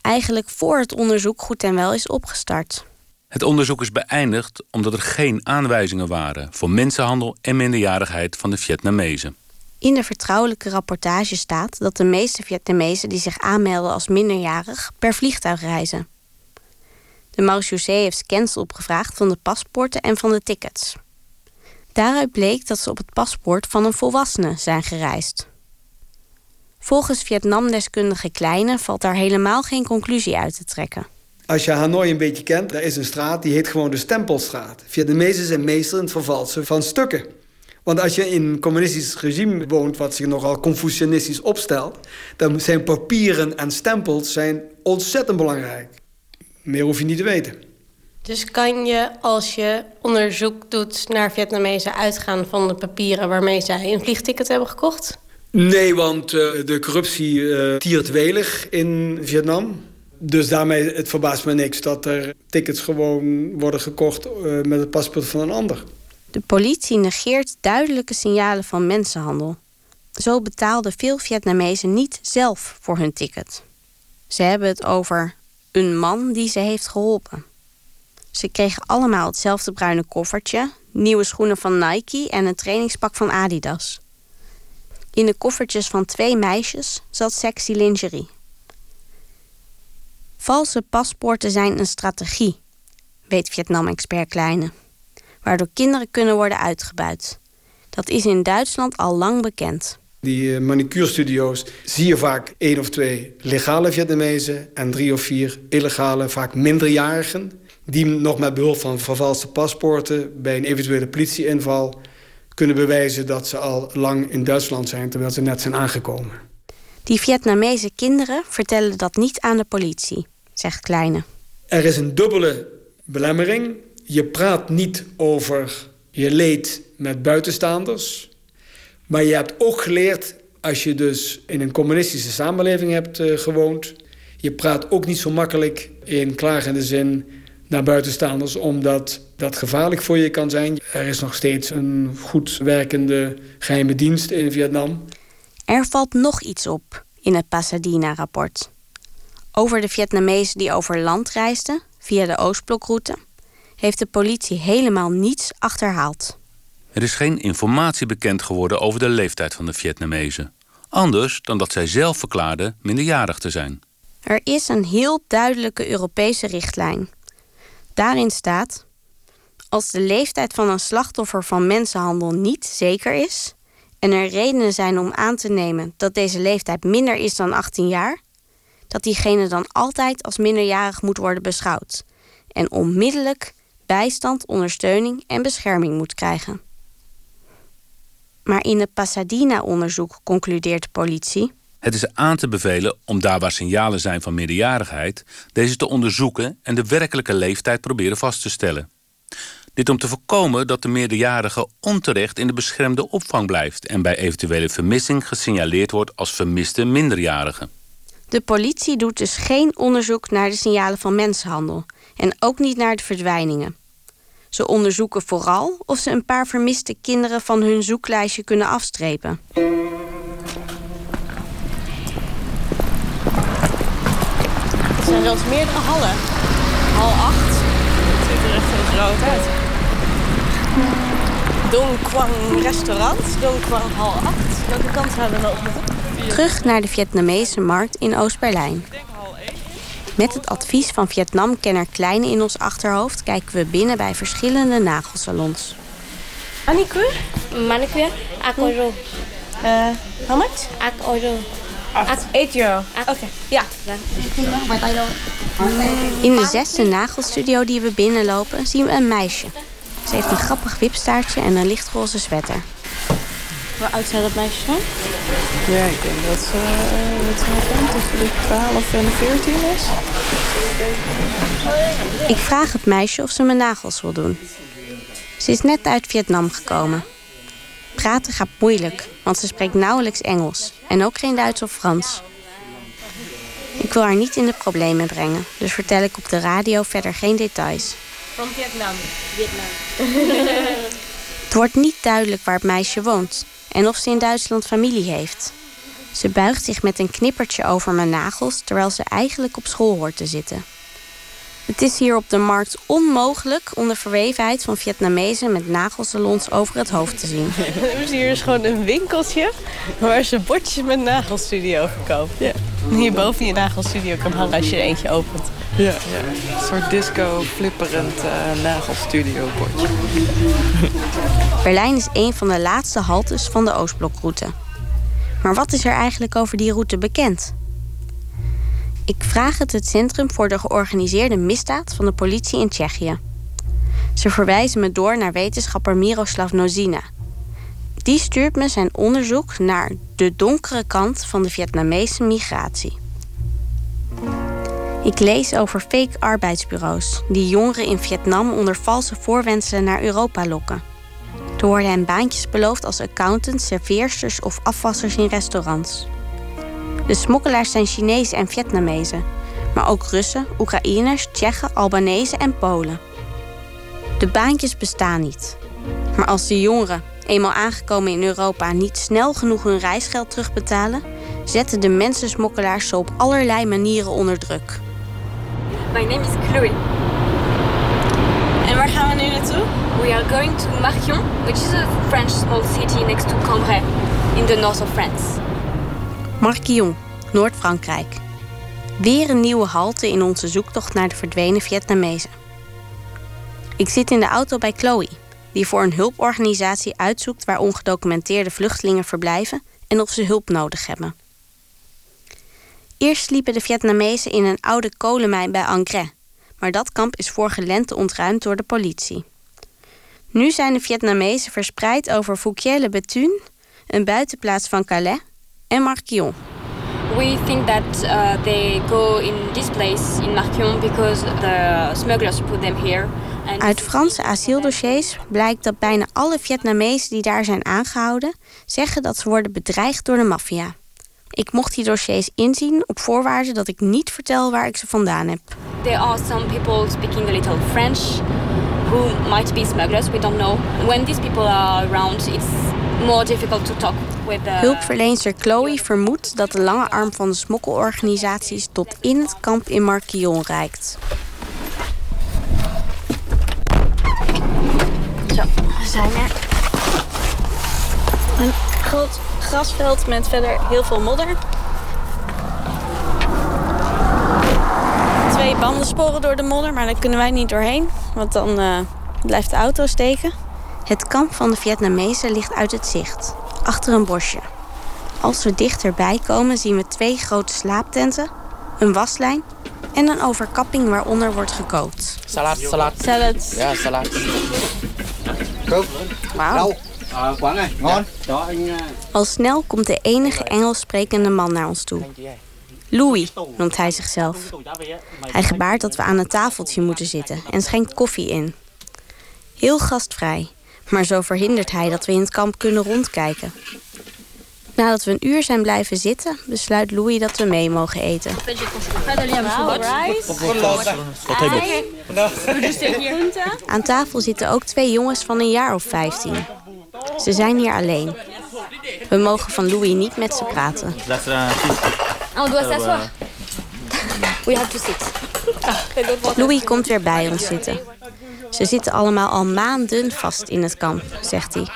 Eigenlijk voor het onderzoek goed en wel is opgestart. Het onderzoek is beëindigd omdat er geen aanwijzingen waren voor mensenhandel en minderjarigheid van de Vietnamezen. In de vertrouwelijke rapportage staat dat de meeste Vietnamezen die zich aanmelden als minderjarig per vliegtuig reizen. De marechaussee heeft scans opgevraagd van de paspoorten en van de tickets. Daaruit bleek dat ze op het paspoort van een volwassene zijn gereisd. Volgens Vietnamdeskundige Kleine valt daar helemaal geen conclusie uit te trekken. Als je Hanoi een beetje kent, daar is een straat die heet gewoon de Stempelstraat. Vietnamezen zijn meester in het vervalsen van stukken. Want als je in een communistisch regime woont, wat zich nogal confucianistisch opstelt, dan zijn papieren en stempels zijn ontzettend belangrijk. Meer hoef je niet te weten. Dus kan je, als je onderzoek doet naar Vietnamezen, uitgaan van de papieren waarmee zij een vliegticket hebben gekocht? Nee, want uh, de corruptie uh, tiert welig in Vietnam. Dus daarmee, het verbaast me niks dat er tickets gewoon worden gekocht uh, met het paspoort van een ander. De politie negeert duidelijke signalen van mensenhandel. Zo betaalden veel Vietnamezen niet zelf voor hun ticket. Ze hebben het over een man die ze heeft geholpen. Ze kregen allemaal hetzelfde bruine koffertje, nieuwe schoenen van Nike en een trainingspak van Adidas. In de koffertjes van twee meisjes zat sexy lingerie. Valse paspoorten zijn een strategie, weet Vietnam-expert Kleine, waardoor kinderen kunnen worden uitgebuit. Dat is in Duitsland al lang bekend. Die manicuurstudio's zie je vaak één of twee legale Vietnamezen en drie of vier illegale, vaak minderjarigen, die nog met behulp van vervalste paspoorten bij een eventuele politieinval kunnen bewijzen dat ze al lang in Duitsland zijn terwijl ze net zijn aangekomen. Die Vietnamese kinderen vertellen dat niet aan de politie, zegt Kleine. Er is een dubbele belemmering. Je praat niet over je leed met buitenstaanders. Maar je hebt ook geleerd, als je dus in een communistische samenleving hebt uh, gewoond... je praat ook niet zo makkelijk in klagende zin naar buitenstaanders... omdat dat gevaarlijk voor je kan zijn. Er is nog steeds een goed werkende geheime dienst in Vietnam. Er valt nog iets op in het Pasadena-rapport. Over de Vietnamezen die over land reisden, via de Oostblokroute... heeft de politie helemaal niets achterhaald. Er is geen informatie bekend geworden over de leeftijd van de Vietnamezen. Anders dan dat zij zelf verklaarden minderjarig te zijn. Er is een heel duidelijke Europese richtlijn. Daarin staat: als de leeftijd van een slachtoffer van mensenhandel niet zeker is en er redenen zijn om aan te nemen dat deze leeftijd minder is dan 18 jaar, dat diegene dan altijd als minderjarig moet worden beschouwd en onmiddellijk bijstand, ondersteuning en bescherming moet krijgen. Maar in het Pasadena-onderzoek concludeert de politie. Het is aan te bevelen om daar waar signalen zijn van minderjarigheid, deze te onderzoeken en de werkelijke leeftijd proberen vast te stellen. Dit om te voorkomen dat de meerderjarige onterecht in de beschermde opvang blijft en bij eventuele vermissing gesignaleerd wordt als vermiste minderjarige. De politie doet dus geen onderzoek naar de signalen van mensenhandel en ook niet naar de verdwijningen. Ze onderzoeken vooral of ze een paar vermiste kinderen van hun zoeklijstje kunnen afstrepen. Er zijn zelfs meerdere hallen. Hal 8. Het ziet er echt heel groot uit. Dong Quang restaurant. Dong Quang hal 8. Welke kant zouden we op moeten? Terug naar de Vietnamese markt in Oost-Berlijn. Met het advies van Vietnamkenner Kleine in ons achterhoofd kijken we binnen bij verschillende nagelsalons. Manicure? Manicure? 8 euro. Uh, how much? 8 euro. 8 euro. Oké, ja. In de zesde nagelstudio die we binnenlopen zien we een meisje. Ze heeft een grappig wipstaartje en een lichtroze sweater. Hoe oud zou dat meisje zijn? Ja, ik denk dat ze uh, wat gaat tussen de 12 en 14 is. Ik vraag het meisje of ze mijn nagels wil doen. Ze is net uit Vietnam gekomen. Praten gaat moeilijk, want ze spreekt nauwelijks Engels en ook geen Duits of Frans. Ik wil haar niet in de problemen brengen, dus vertel ik op de radio verder geen details. Van Vietnam. Vietnam. Het wordt niet duidelijk waar het meisje woont en of ze in Duitsland familie heeft. Ze buigt zich met een knippertje over mijn nagels terwijl ze eigenlijk op school hoort te zitten. Het is hier op de markt onmogelijk om de verwevenheid van Vietnamezen met nagelsalons over het hoofd te zien. Hier is gewoon een winkeltje waar ze bordjes met nagelstudio verkopen. Ja. Hierboven je nagelstudio kan hangen als je er eentje opent. Ja, ja. een soort disco flipperend uh, nagelstudio bordje. Berlijn is een van de laatste haltes van de Oostblokroute. Maar wat is er eigenlijk over die route bekend? Ik vraag het het Centrum voor de Georganiseerde Misdaad van de politie in Tsjechië. Ze verwijzen me door naar wetenschapper Miroslav Nozina. Die stuurt me zijn onderzoek naar de donkere kant van de Vietnamese migratie. Ik lees over fake arbeidsbureaus die jongeren in Vietnam onder valse voorwendselen naar Europa lokken. Er worden hen baantjes beloofd als accountants, serveersters of afwassers in restaurants. De smokkelaars zijn Chinezen en Vietnamezen, maar ook Russen, Oekraïners, Tsjechen, Albanese en Polen. De baantjes bestaan niet. Maar als de jongeren, eenmaal aangekomen in Europa, niet snel genoeg hun reisgeld terugbetalen, zetten de mensensmokkelaars ze op allerlei manieren onder druk. My name is Chloe. En waar gaan we nu naartoe? We are going to Marquion, which is a French small city next to Cambrai, in the north of France. Marquion, Noord-Frankrijk. Weer een nieuwe halte in onze zoektocht naar de verdwenen Vietnamezen. Ik zit in de auto bij Chloe, die voor een hulporganisatie uitzoekt waar ongedocumenteerde vluchtelingen verblijven en of ze hulp nodig hebben. Eerst sliepen de Vietnamezen in een oude kolenmijn bij Angres, maar dat kamp is vorige lente ontruimd door de politie. Nu zijn de Vietnamezen verspreid over Fouquier-le-Bethune, een buitenplaats van Calais, en Marquion. We think that uh, they go in this place in Marquion because the smugglers put them here. And Uit Franse asieldossiers blijkt dat bijna alle Vietnamezen die daar zijn aangehouden zeggen dat ze worden bedreigd door de maffia. Ik mocht die dossiers inzien op voorwaarde dat ik niet vertel waar ik ze vandaan heb. There are some people speaking a little French who might be smugglers, we don't know. When these people are around, it's more difficult to talk with the... Hulpverleenster Chloe vermoedt dat de lange arm van de smokkelorganisaties tot in het kamp in Marquion reikt. Zo, we zijn er. Een groot grasveld met verder heel veel modder. Twee bandensporen door de modder, maar daar kunnen wij niet doorheen. Want dan uh, blijft de auto steken. Het kamp van de Vietnamezen ligt uit het zicht, achter een bosje. Als we dichterbij komen zien we twee grote slaaptenten, een waslijn en een overkapping waaronder wordt gekookt. Salad, salad. Salad. Ja, salad. Kook. Wauw. Quảng ơi, ngon. Đó anh... Al snel komt de enige Engels sprekende man naar ons toe. Louis noemt hij zichzelf. Hij gebaart dat we aan een tafeltje moeten zitten en schenkt koffie in. Heel gastvrij, maar zo verhindert hij dat we in het kamp kunnen rondkijken. Nadat we een uur zijn blijven zitten, besluit Louis dat we mee mogen eten. Aan tafel zitten ook twee jongens van een jaar of 15. Ze zijn hier alleen. We mogen van Louis niet met ze praten. Doit s'asseoir. We have to sit. Louis komt weer bij ons zitten. Ze zitten allemaal al maanden vast in het kamp, zegt hij.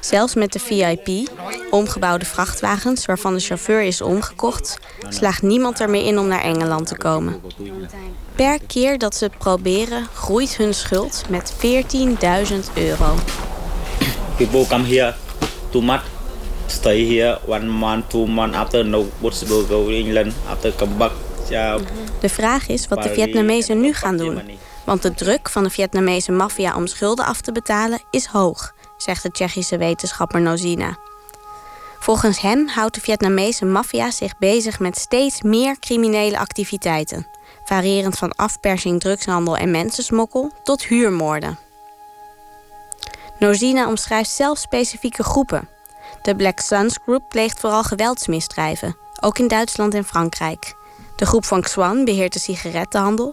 Zelfs met de VIP, omgebouwde vrachtwagens waarvan de chauffeur is omgekocht, slaagt niemand er meer in om naar Engeland te komen. Per keer dat ze het proberen, groeit hun schuld met 14.000 euro. People come here too much, stay here one month, two months after no possible go to England after come back. De vraag is wat de Vietnamezen nu gaan doen. Want de druk van de Vietnamese maffia om schulden af te betalen is hoog, zegt de Tsjechische wetenschapper Nozina. Volgens hem houdt de Vietnamese maffia zich bezig met steeds meer criminele activiteiten, variërend van afpersing, drugshandel en mensensmokkel tot huurmoorden. Nozina omschrijft zelf specifieke groepen. De Black Suns Group pleegt vooral geweldsmisdrijven, ook in Duitsland en Frankrijk. De groep van Xuan beheert de sigarettenhandel.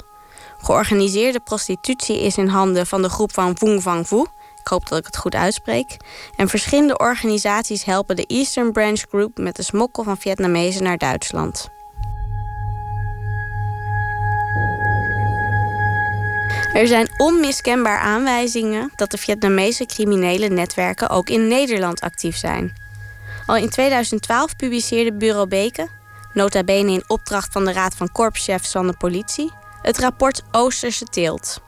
Georganiseerde prostitutie is in handen van de groep van Vung Vang Vu. Ik hoop dat ik het goed uitspreek. En verschillende organisaties helpen de Eastern Branch Group met de smokkel van Vietnamezen naar Duitsland. Er zijn onmiskenbaar aanwijzingen dat de Vietnamese criminele netwerken ook in Nederland actief zijn. Al in 2012 publiceerde Bureau Beke, nota bene in opdracht van de Raad van Korpschefs van de politie, het rapport Oosterse Teelt.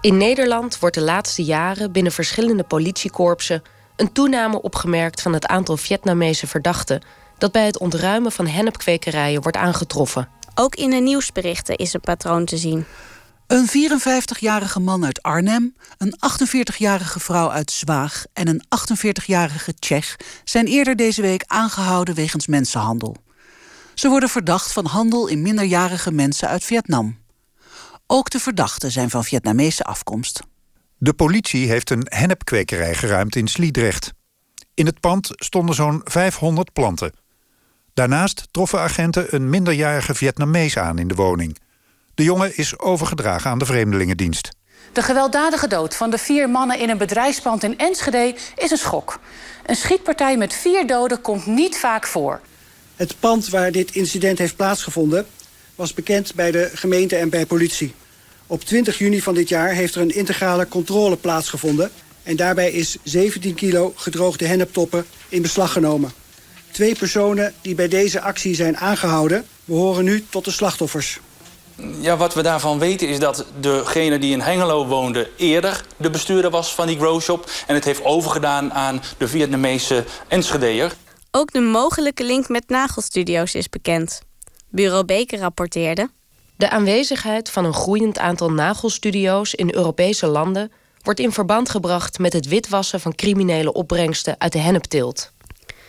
In Nederland wordt de laatste jaren binnen verschillende politiekorpsen een toename opgemerkt van het aantal Vietnamese verdachten dat bij het ontruimen van hennepkwekerijen wordt aangetroffen. Ook in de nieuwsberichten is een patroon te zien. Een 54-jarige man uit Arnhem, een 48-jarige vrouw uit Zwaag en een 48-jarige Tsjech zijn eerder deze week aangehouden wegens mensenhandel. Ze worden verdacht van handel in minderjarige mensen uit Vietnam. Ook de verdachten zijn van Vietnamese afkomst. De politie heeft een hennepkwekerij geruimd in Sliedrecht. In het pand stonden zo'n 500 planten. Daarnaast troffen agenten een minderjarige Vietnamees aan in de woning. De jongen is overgedragen aan de Vreemdelingendienst. De gewelddadige dood van de vier mannen in een bedrijfspand in Enschede is een schok. Een schietpartij met vier doden komt niet vaak voor. Het pand waar dit incident heeft plaatsgevonden was bekend bij de gemeente en bij politie. Op 20 juni van dit jaar heeft er een integrale controle plaatsgevonden... en daarbij is 17 kilo gedroogde henneptoppen in beslag genomen. Twee personen die bij deze actie zijn aangehouden... behoren nu tot de slachtoffers. Ja, wat we daarvan weten is dat degene die in Hengelo woonde... eerder de bestuurder was van die growshop... en het heeft overgedaan aan de Vietnamese Enschedeer. Ook de mogelijke link met nagelstudio's is bekend. Bureau Beker rapporteerde... De aanwezigheid van een groeiend aantal nagelstudio's in Europese landen... wordt in verband gebracht met het witwassen van criminele opbrengsten uit de hennepteelt.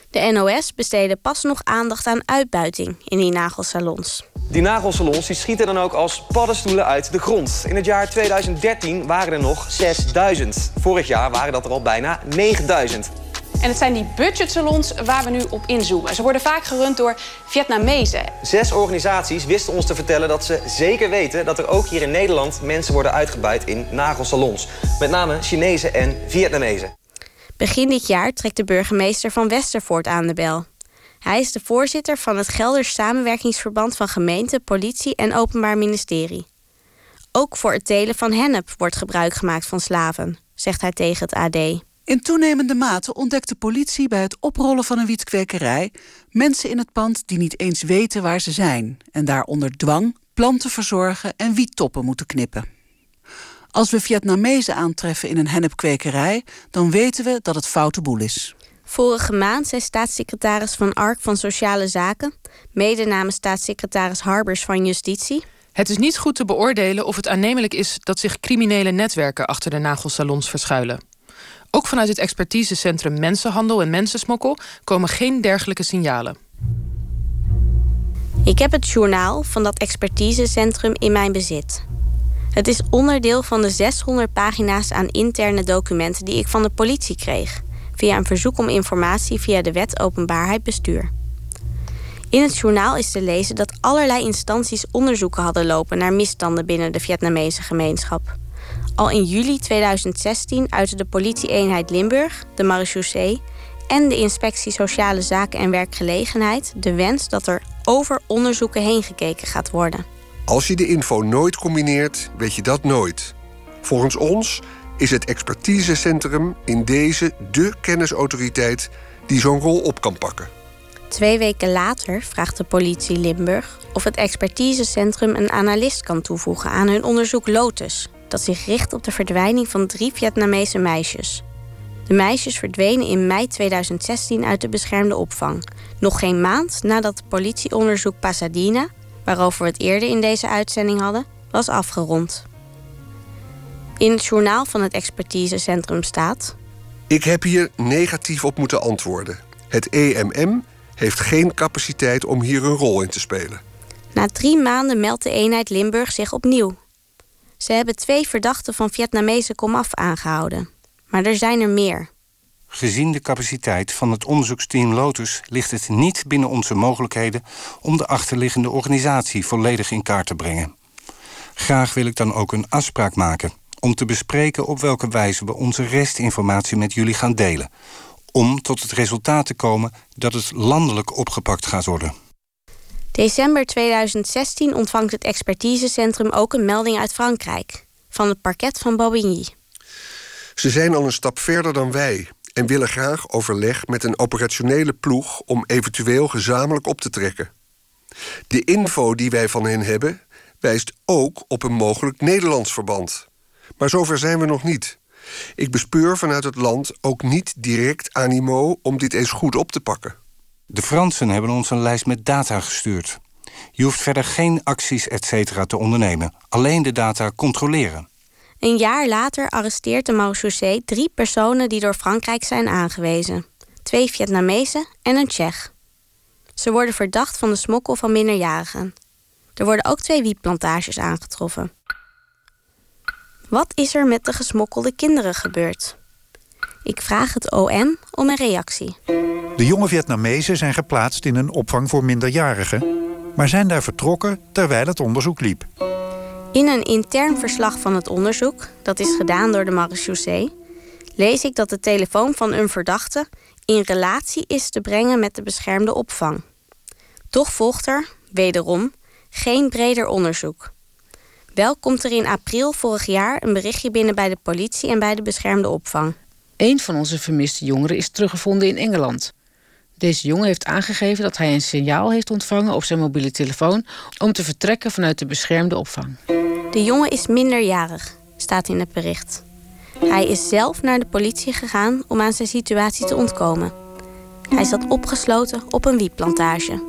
De NOS besteedde pas nog aandacht aan uitbuiting in die nagelsalons. Die nagelsalons die schieten dan ook als paddenstoelen uit de grond. In het jaar 2013 waren er nog 6000. Vorig jaar waren dat er al bijna 9000. En het zijn die budgetsalons waar we nu op inzoomen. Ze worden vaak gerund door Vietnamezen. Zes organisaties wisten ons te vertellen dat ze zeker weten... dat er ook hier in Nederland mensen worden uitgebuit in nagelsalons. Met name Chinezen en Vietnamezen. Begin dit jaar trekt de burgemeester van Westervoort aan de bel. Hij is de voorzitter van het Gelders Samenwerkingsverband van gemeente, politie en openbaar ministerie. Ook voor het telen van hennep wordt gebruik gemaakt van slaven, zegt hij tegen het AD. In toenemende mate ontdekt de politie bij het oprollen van een wietkwekerij mensen in het pand die niet eens weten waar ze zijn en daar onder dwang planten verzorgen en wiettoppen moeten knippen. Als we Vietnamezen aantreffen in een hennepkwekerij, dan weten we dat het foute boel is. Vorige maand zei staatssecretaris Van Ark van Sociale Zaken, mede namens staatssecretaris Harbers van Justitie. Het is niet goed te beoordelen of het aannemelijk is dat zich criminele netwerken achter de nagelsalons verschuilen. Ook vanuit het expertisecentrum Mensenhandel en Mensensmokkel komen geen dergelijke signalen. Ik heb het journaal van dat expertisecentrum in mijn bezit. Het is onderdeel van de 600 pagina's aan interne documenten die ik van de politie kreeg, via een verzoek om informatie via de Wet Openbaarheid Bestuur. In het journaal is te lezen dat allerlei instanties onderzoeken hadden lopen naar misstanden binnen de Vietnamese gemeenschap. Al in juli 2016 uitte de politieeenheid Limburg, de marechaussee en de inspectie Sociale Zaken en Werkgelegenheid de wens dat er over onderzoeken heen gekeken gaat worden. Als je de info nooit combineert, weet je dat nooit. Volgens ons is het expertisecentrum in deze de kennisautoriteit die zo'n rol op kan pakken. Twee weken later vraagt de politie Limburg of het expertisecentrum een analist kan toevoegen aan hun onderzoek Lotus, dat zich richt op de verdwijning van drie Vietnamese meisjes. De meisjes verdwenen in mei 2016 uit de beschermde opvang, nog geen maand nadat het politieonderzoek Pasadena, waarover we het eerder in deze uitzending hadden, was afgerond. In het journaal van het expertisecentrum staat. Ik heb hier negatief op moeten antwoorden. Het EMM heeft geen capaciteit om hier een rol in te spelen. Na drie maanden meldt de eenheid Limburg zich opnieuw. Ze hebben twee verdachten van Vietnamese komaf aangehouden. Maar er zijn er meer. Gezien de capaciteit van het onderzoeksteam Lotus ligt het niet binnen onze mogelijkheden om de achterliggende organisatie volledig in kaart te brengen. Graag wil ik dan ook een afspraak maken om te bespreken op welke wijze we onze restinformatie met jullie gaan delen. Om tot het resultaat te komen dat het landelijk opgepakt gaat worden. December 2016 ontvangt het expertisecentrum ook een melding uit Frankrijk. Van het parket van Bobigny. Ze zijn al een stap verder dan wij en willen graag overleg met een operationele ploeg om eventueel gezamenlijk op te trekken. De info die wij van hen hebben wijst ook op een mogelijk Nederlands verband. Maar zover zijn we nog niet. Ik bespeur vanuit het land ook niet direct animo om dit eens goed op te pakken. De Fransen hebben ons een lijst met data gestuurd. Je hoeft verder geen acties etc. te ondernemen, alleen de data controleren. Een jaar later arresteert de marechaussee drie personen die door Frankrijk zijn aangewezen: twee Vietnamezen en een Tsjech. Ze worden verdacht van de smokkel van minderjarigen. Er worden ook twee wietplantages aangetroffen. Wat is er met de gesmokkelde kinderen gebeurd? Ik vraag het OM om een reactie. De jonge Vietnamezen zijn geplaatst in een opvang voor minderjarigen, maar zijn daar vertrokken terwijl het onderzoek liep. In een intern verslag van het onderzoek, dat is gedaan door de marechaussee, lees ik dat de telefoon van een verdachte in relatie is te brengen met de beschermde opvang. Toch volgt er, wederom, geen breder onderzoek. Wel komt er in april vorig jaar een berichtje binnen bij de politie en bij de beschermde opvang. Een van onze vermiste jongeren is teruggevonden in Engeland. Deze jongen heeft aangegeven dat hij een signaal heeft ontvangen op zijn mobiele telefoon om te vertrekken vanuit de beschermde opvang. De jongen is minderjarig, staat in het bericht. Hij is zelf naar de politie gegaan om aan zijn situatie te ontkomen. Hij zat opgesloten op een wietplantage.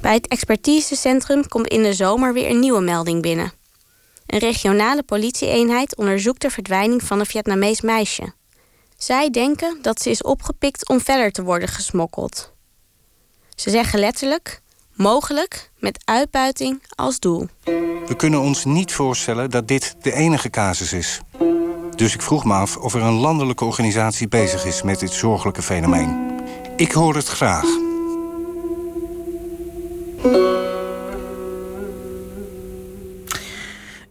Bij het expertisecentrum komt in de zomer weer een nieuwe melding binnen. Een regionale politieeenheid onderzoekt de verdwijning van een Vietnamees meisje. Zij denken dat ze is opgepikt om verder te worden gesmokkeld. Ze zeggen letterlijk: mogelijk met uitbuiting als doel. We kunnen ons niet voorstellen dat dit de enige casus is. Dus ik vroeg me af of er een landelijke organisatie bezig is met dit zorgelijke fenomeen. Ik hoor het graag.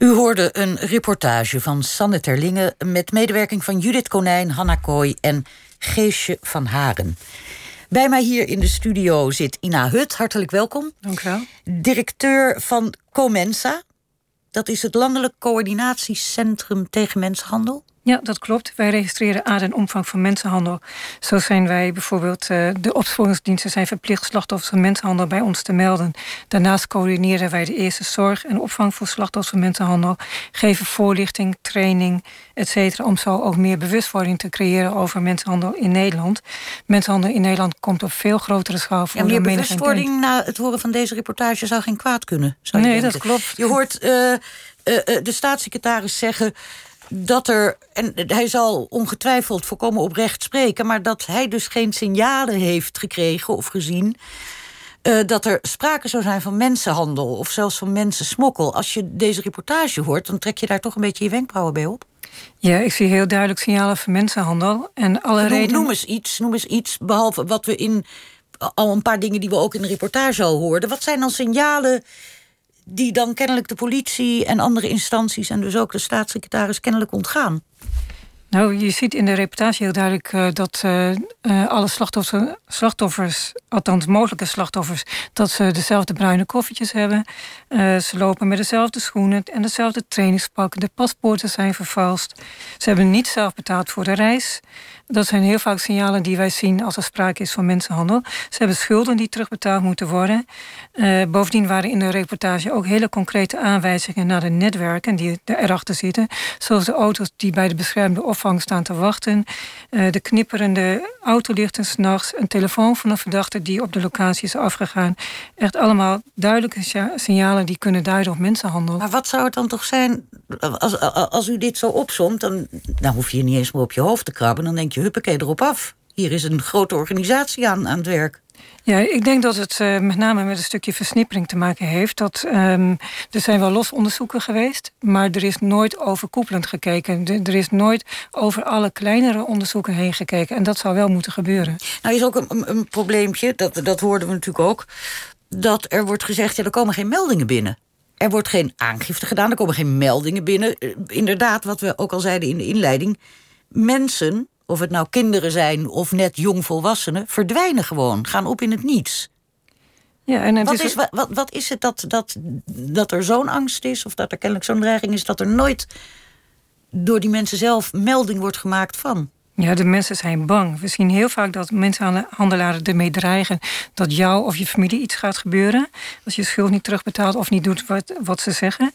U hoorde een reportage van Sanne Terlinge met medewerking van Judith Konijn, Hanna Kooi en Geesje van Haren. Bij mij hier in de studio zit Ina Hut. Hartelijk welkom. Dank u wel. Directeur van Comensa. Dat is het Landelijk Coördinatiecentrum tegen Mensenhandel. Ja, dat klopt. Wij registreren aard en omvang van mensenhandel. Zo zijn wij bijvoorbeeld, uh, de opsporingsdiensten zijn verplicht slachtoffers van mensenhandel bij ons te melden. Daarnaast coördineren wij de eerste zorg en opvang voor slachtoffers van mensenhandel, geven voorlichting, training, etc. om zo ook meer bewustwording te creëren over mensenhandel in Nederland. Mensenhandel in Nederland komt op veel grotere schaal voor. En meer bewustwording na het horen van deze reportage zou geen kwaad kunnen. Zou nee, dat klopt. Je hoort uh, uh, de staatssecretaris zeggen dat er, en hij zal ongetwijfeld voorkomen oprecht spreken, maar dat hij dus geen signalen heeft gekregen of gezien. Uh, dat er sprake zou zijn van mensenhandel of zelfs van mensensmokkel. Als je deze reportage hoort, dan trek je daar toch een beetje je wenkbrauwen bij op. Ja, ik zie heel duidelijk signalen van mensenhandel. En alle noem, redenen... noem eens iets, noem eens iets, behalve wat we in al een paar dingen die we ook in de reportage al hoorden. Wat zijn dan signalen die dan kennelijk de politie en andere instanties... en dus ook de staatssecretaris kennelijk ontgaan. Nou, je ziet in de reportage heel duidelijk uh, dat uh, uh, alle slachtoffers, slachtoffers althans mogelijke slachtoffers, dat ze dezelfde bruine koffertjes hebben. Ze lopen met dezelfde schoenen en dezelfde trainingspakken. De paspoorten zijn vervalst. Ze hebben niet zelf betaald voor de reis. Dat zijn heel vaak signalen die wij zien als er sprake is van mensenhandel. Ze hebben schulden die terugbetaald moeten worden. Uh, bovendien waren in de reportage ook hele concrete aanwijzingen naar de netwerken die erachter zitten. Zoals de auto's die bij de beschermde opvang staan te wachten. Uh, de knipperende autolichten s'nachts. Een telefoon van een verdachte die op de locatie is afgegaan. Echt allemaal duidelijke signalen die kunnen duiden op mensenhandel. Maar wat zou het dan toch zijn, als, als u dit zo opzomt, dan, dan hoef je niet eens meer op je hoofd te krabben. Dan denk je, huppakee, erop af. Hier is een grote organisatie aan, aan het werk. Ja, ik denk dat het uh, met name met een stukje versnippering te maken heeft. Dat, um, er zijn wel los onderzoeken geweest, maar er is nooit overkoepelend gekeken. De, er is nooit over alle kleinere onderzoeken heen gekeken. En dat zou wel moeten gebeuren. Nou is ook een, een probleempje, dat, dat hoorden we natuurlijk ook... dat er wordt gezegd, ja, er komen geen meldingen binnen. Er wordt geen aangifte gedaan, er komen geen meldingen binnen. Uh, inderdaad, wat we ook al zeiden in de inleiding... mensen of het nou kinderen zijn of net jongvolwassenen, verdwijnen gewoon, gaan op in het niets. Ja, en wat, is, wat, wat is het dat, dat, dat er zo'n angst is, of dat er kennelijk zo'n dreiging is, dat er nooit door die mensen zelf melding wordt gemaakt van? Ja, de mensen zijn bang. We zien heel vaak dat mensenhandelaren ermee dreigen dat jou of je familie iets gaat gebeuren. Als je schuld niet terugbetaalt of niet doet wat, wat ze zeggen.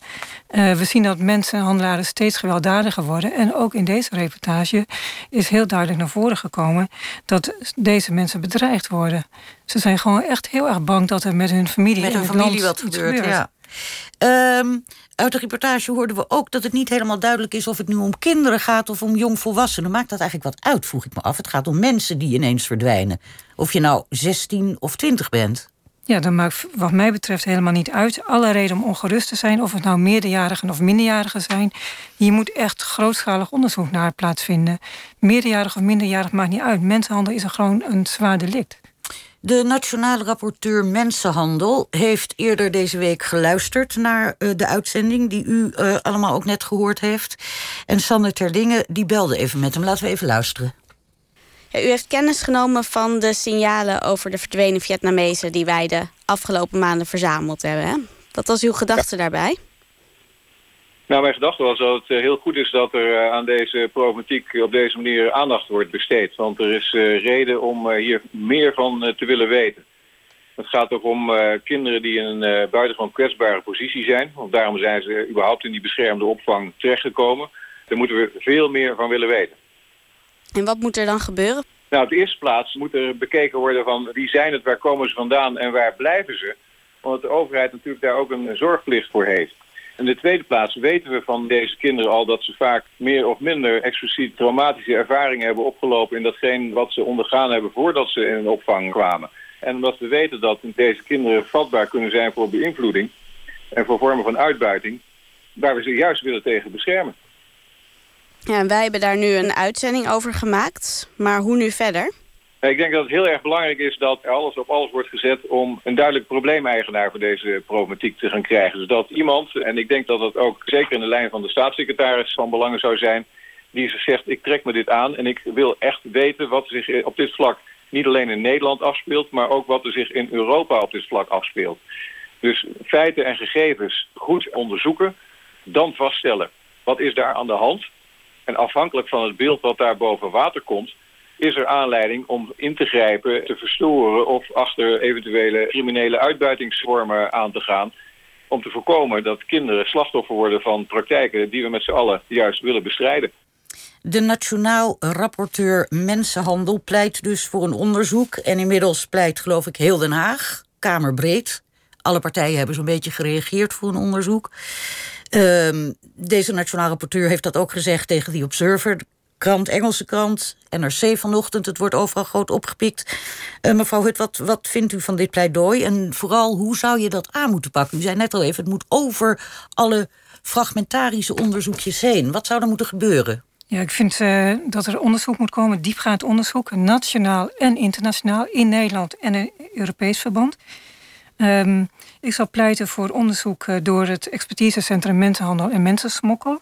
Uh, we zien dat mensenhandelaren steeds gewelddadiger worden. En ook in deze reportage is heel duidelijk naar voren gekomen dat deze mensen bedreigd worden. Ze zijn gewoon echt heel erg bang dat er met hun familie, met hun familie wat gebeurt. gebeurt. Ja. Um, uit de reportage hoorden we ook dat het niet helemaal duidelijk is of het nu om kinderen gaat of om jongvolwassenen. Maakt dat eigenlijk wat uit, vroeg ik me af. Het gaat om mensen die ineens verdwijnen. Of je nou 16 of 20 bent. Ja, dat maakt wat mij betreft helemaal niet uit. Alle reden om ongerust te zijn, of het nou meerderjarigen of minderjarigen zijn. Hier moet echt grootschalig onderzoek naar plaatsvinden. Meerderjarig of minderjarig maakt niet uit. Mensenhandel is gewoon een zwaar delict. De nationale rapporteur Mensenhandel heeft eerder deze week geluisterd naar uh, de uitzending die u uh, allemaal ook net gehoord heeft. En Sander Terlingen die belde even met hem. Laten we even luisteren. Ja, u heeft kennis genomen van de signalen over de verdwenen Vietnamezen die wij de afgelopen maanden verzameld hebben. Hè? Wat was uw gedachte ja. daarbij? Nou, mijn gedachte was dat het heel goed is dat er uh, aan deze problematiek op deze manier aandacht wordt besteed. Want er is uh, reden om hier meer van te willen weten. Het gaat ook om kinderen die in een buitengewoon kwetsbare positie zijn. Want daarom zijn ze überhaupt in die beschermde opvang terechtgekomen. Daar moeten we veel meer van willen weten. En wat moet er dan gebeuren? Nou, op de eerste plaats moet er bekeken worden van wie zijn het, waar komen ze vandaan en waar blijven ze. Omdat de overheid natuurlijk daar ook een zorgplicht voor heeft. In de tweede plaats weten we van deze kinderen al dat ze vaak meer of minder expliciet traumatische ervaringen hebben opgelopen in datgene wat ze ondergaan hebben voordat ze in een opvang kwamen. En omdat we weten dat deze kinderen vatbaar kunnen zijn voor beïnvloeding en voor vormen van uitbuiting, waar we ze juist willen tegen beschermen. Ja, en wij hebben daar nu een uitzending over gemaakt. Maar hoe nu verder? Ik denk dat het heel erg belangrijk is dat alles op alles wordt gezet om een duidelijk probleemeigenaar voor deze problematiek te gaan krijgen. Dus dat iemand, en ik denk dat dat ook zeker in de lijn van de staatssecretaris van belangen zou zijn, die zegt ik trek me dit aan en ik wil echt weten wat zich op dit vlak niet alleen in Nederland afspeelt, maar ook wat er zich in Europa op dit vlak afspeelt. Dus feiten en gegevens goed onderzoeken, dan vaststellen wat is daar aan de hand. En afhankelijk van het beeld wat daar boven water komt, is er aanleiding om in te grijpen, te verstoren of achter eventuele criminele uitbuitingsvormen aan te gaan. Om te voorkomen dat kinderen slachtoffer worden van praktijken die we met z'n allen juist willen bestrijden. De Nationaal Rapporteur Mensenhandel pleit dus voor een onderzoek. En inmiddels pleit, geloof ik, heel Den Haag, kamerbreed. Alle partijen hebben zo'n beetje gereageerd voor een onderzoek. Uh, deze Nationaal Rapporteur heeft dat ook gezegd tegen The Observer krant, Engelse krant, NRC vanochtend. Het wordt overal groot opgepikt. Uh, mevrouw Hut, wat, wat vindt u van dit pleidooi? En vooral, hoe zou je dat aan moeten pakken? U zei net al even, het moet over alle fragmentarische onderzoekjes heen. Wat zou er moeten gebeuren? Ja, ik vind uh, dat er onderzoek moet komen, diepgaand onderzoek, nationaal en internationaal, in Nederland en in Europees verband. Um, ik zal pleiten voor onderzoek uh, door het expertisecentrum Mensenhandel en Mensensmokkel.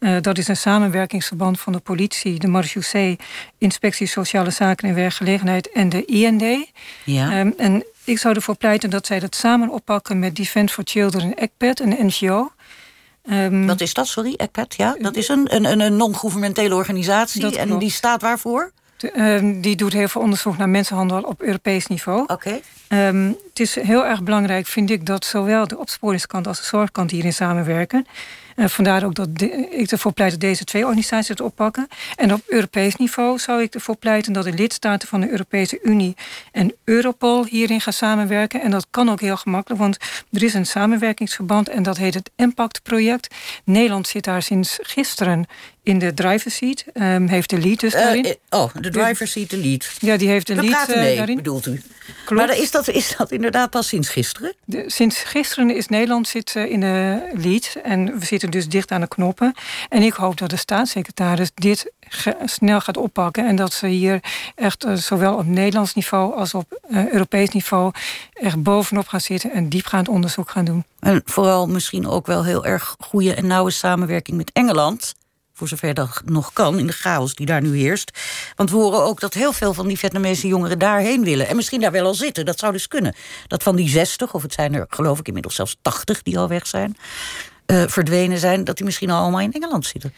Uh, dat is een samenwerkingsverband van de politie, de marechaussee, Inspectie Sociale Zaken en Werkgelegenheid en de IND. Ja. Um, en ik zou ervoor pleiten dat zij dat samen oppakken met Defence for Children ECPAD, een NGO. Um, Wat is dat, sorry, ECPAD? Ja, dat is een, een, een non-governementele organisatie. en die staat waarvoor? De, um, die doet heel veel onderzoek naar mensenhandel op Europees niveau. Oké. Okay. Um, het is heel erg belangrijk, vind ik, dat zowel de opsporingskant als de zorgkant hierin samenwerken. Uh, vandaar ook dat ik ervoor pleit dat deze twee organisaties het oppakken. En op Europees niveau zou ik ervoor pleiten dat de lidstaten van de Europese Unie en Europol hierin gaan samenwerken. En dat kan ook heel gemakkelijk, want er is een samenwerkingsverband en dat heet het Impact-project. Nederland zit daar sinds gisteren in de driver's seat. Um, heeft de lead dus uh, daarin. oh, de driver's seat, de lead. Ja, die heeft de We lead mee, uh, daarin. bedoelt u? Klopt. Maar is dat, is dat inderdaad pas sinds gisteren? De, sinds gisteren is Nederland zit, in de lead. En we zitten dus dicht aan de knoppen. En ik hoop dat de staatssecretaris dit snel gaat oppakken. En dat ze hier echt uh, zowel op Nederlands niveau als op uh, Europees niveau echt bovenop gaan zitten en diepgaand onderzoek gaan doen. En vooral misschien ook wel heel erg goede en nauwe samenwerking met Engeland voor zover dat nog kan, in de chaos die daar nu heerst. Want we horen ook dat heel veel van die Vietnamese jongeren daarheen willen. En misschien daar wel al zitten, dat zou dus kunnen. Dat van die 60, of het zijn er geloof ik inmiddels zelfs 80 die al weg zijn... Uh, verdwenen zijn, dat die misschien al allemaal in Engeland zitten.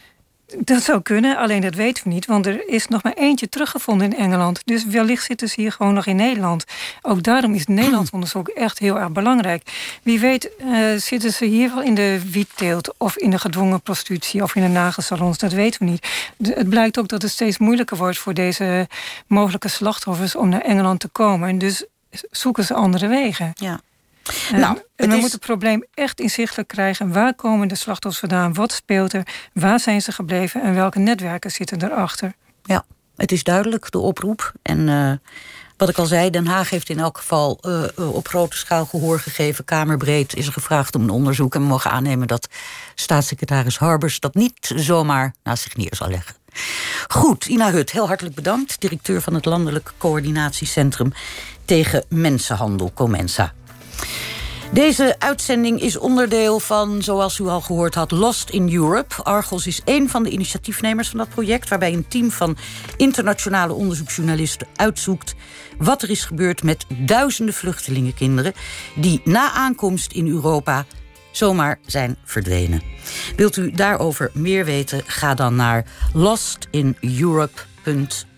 Dat zou kunnen, alleen dat weten we niet. Want er is nog maar eentje teruggevonden in Engeland. Dus wellicht zitten ze hier gewoon nog in Nederland. Ook daarom is Nederlands onderzoek echt heel erg belangrijk. Wie weet uh, zitten ze hier wel in de wietteelt... of in de gedwongen prostitutie of in de nagelsalons. Dat weten we niet. De, het blijkt ook dat het steeds moeilijker wordt... voor deze mogelijke slachtoffers om naar Engeland te komen. En dus zoeken ze andere wegen. Ja. Nou, en we is... moeten het probleem echt inzichtelijk krijgen. Waar komen de slachtoffers vandaan? Wat speelt er? Waar zijn ze gebleven? En welke netwerken zitten erachter? Ja, het is duidelijk, de oproep. En uh, wat ik al zei, Den Haag heeft in elk geval uh, op grote schaal gehoor gegeven. Kamerbreed is er gevraagd om een onderzoek. En we mogen aannemen dat staatssecretaris Harbers dat niet zomaar naast zich neer zal leggen. Goed, Ina Hut, heel hartelijk bedankt. Directeur van het Landelijk Coördinatiecentrum tegen Mensenhandel, Comensa. Deze uitzending is onderdeel van, zoals u al gehoord had, Lost in Europe. Argos is één van de initiatiefnemers van dat project, waarbij een team van internationale onderzoeksjournalisten uitzoekt wat er is gebeurd met duizenden vluchtelingenkinderen die na aankomst in Europa zomaar zijn verdwenen. Wilt u daarover meer weten? Ga dan naar lostineurope.nl.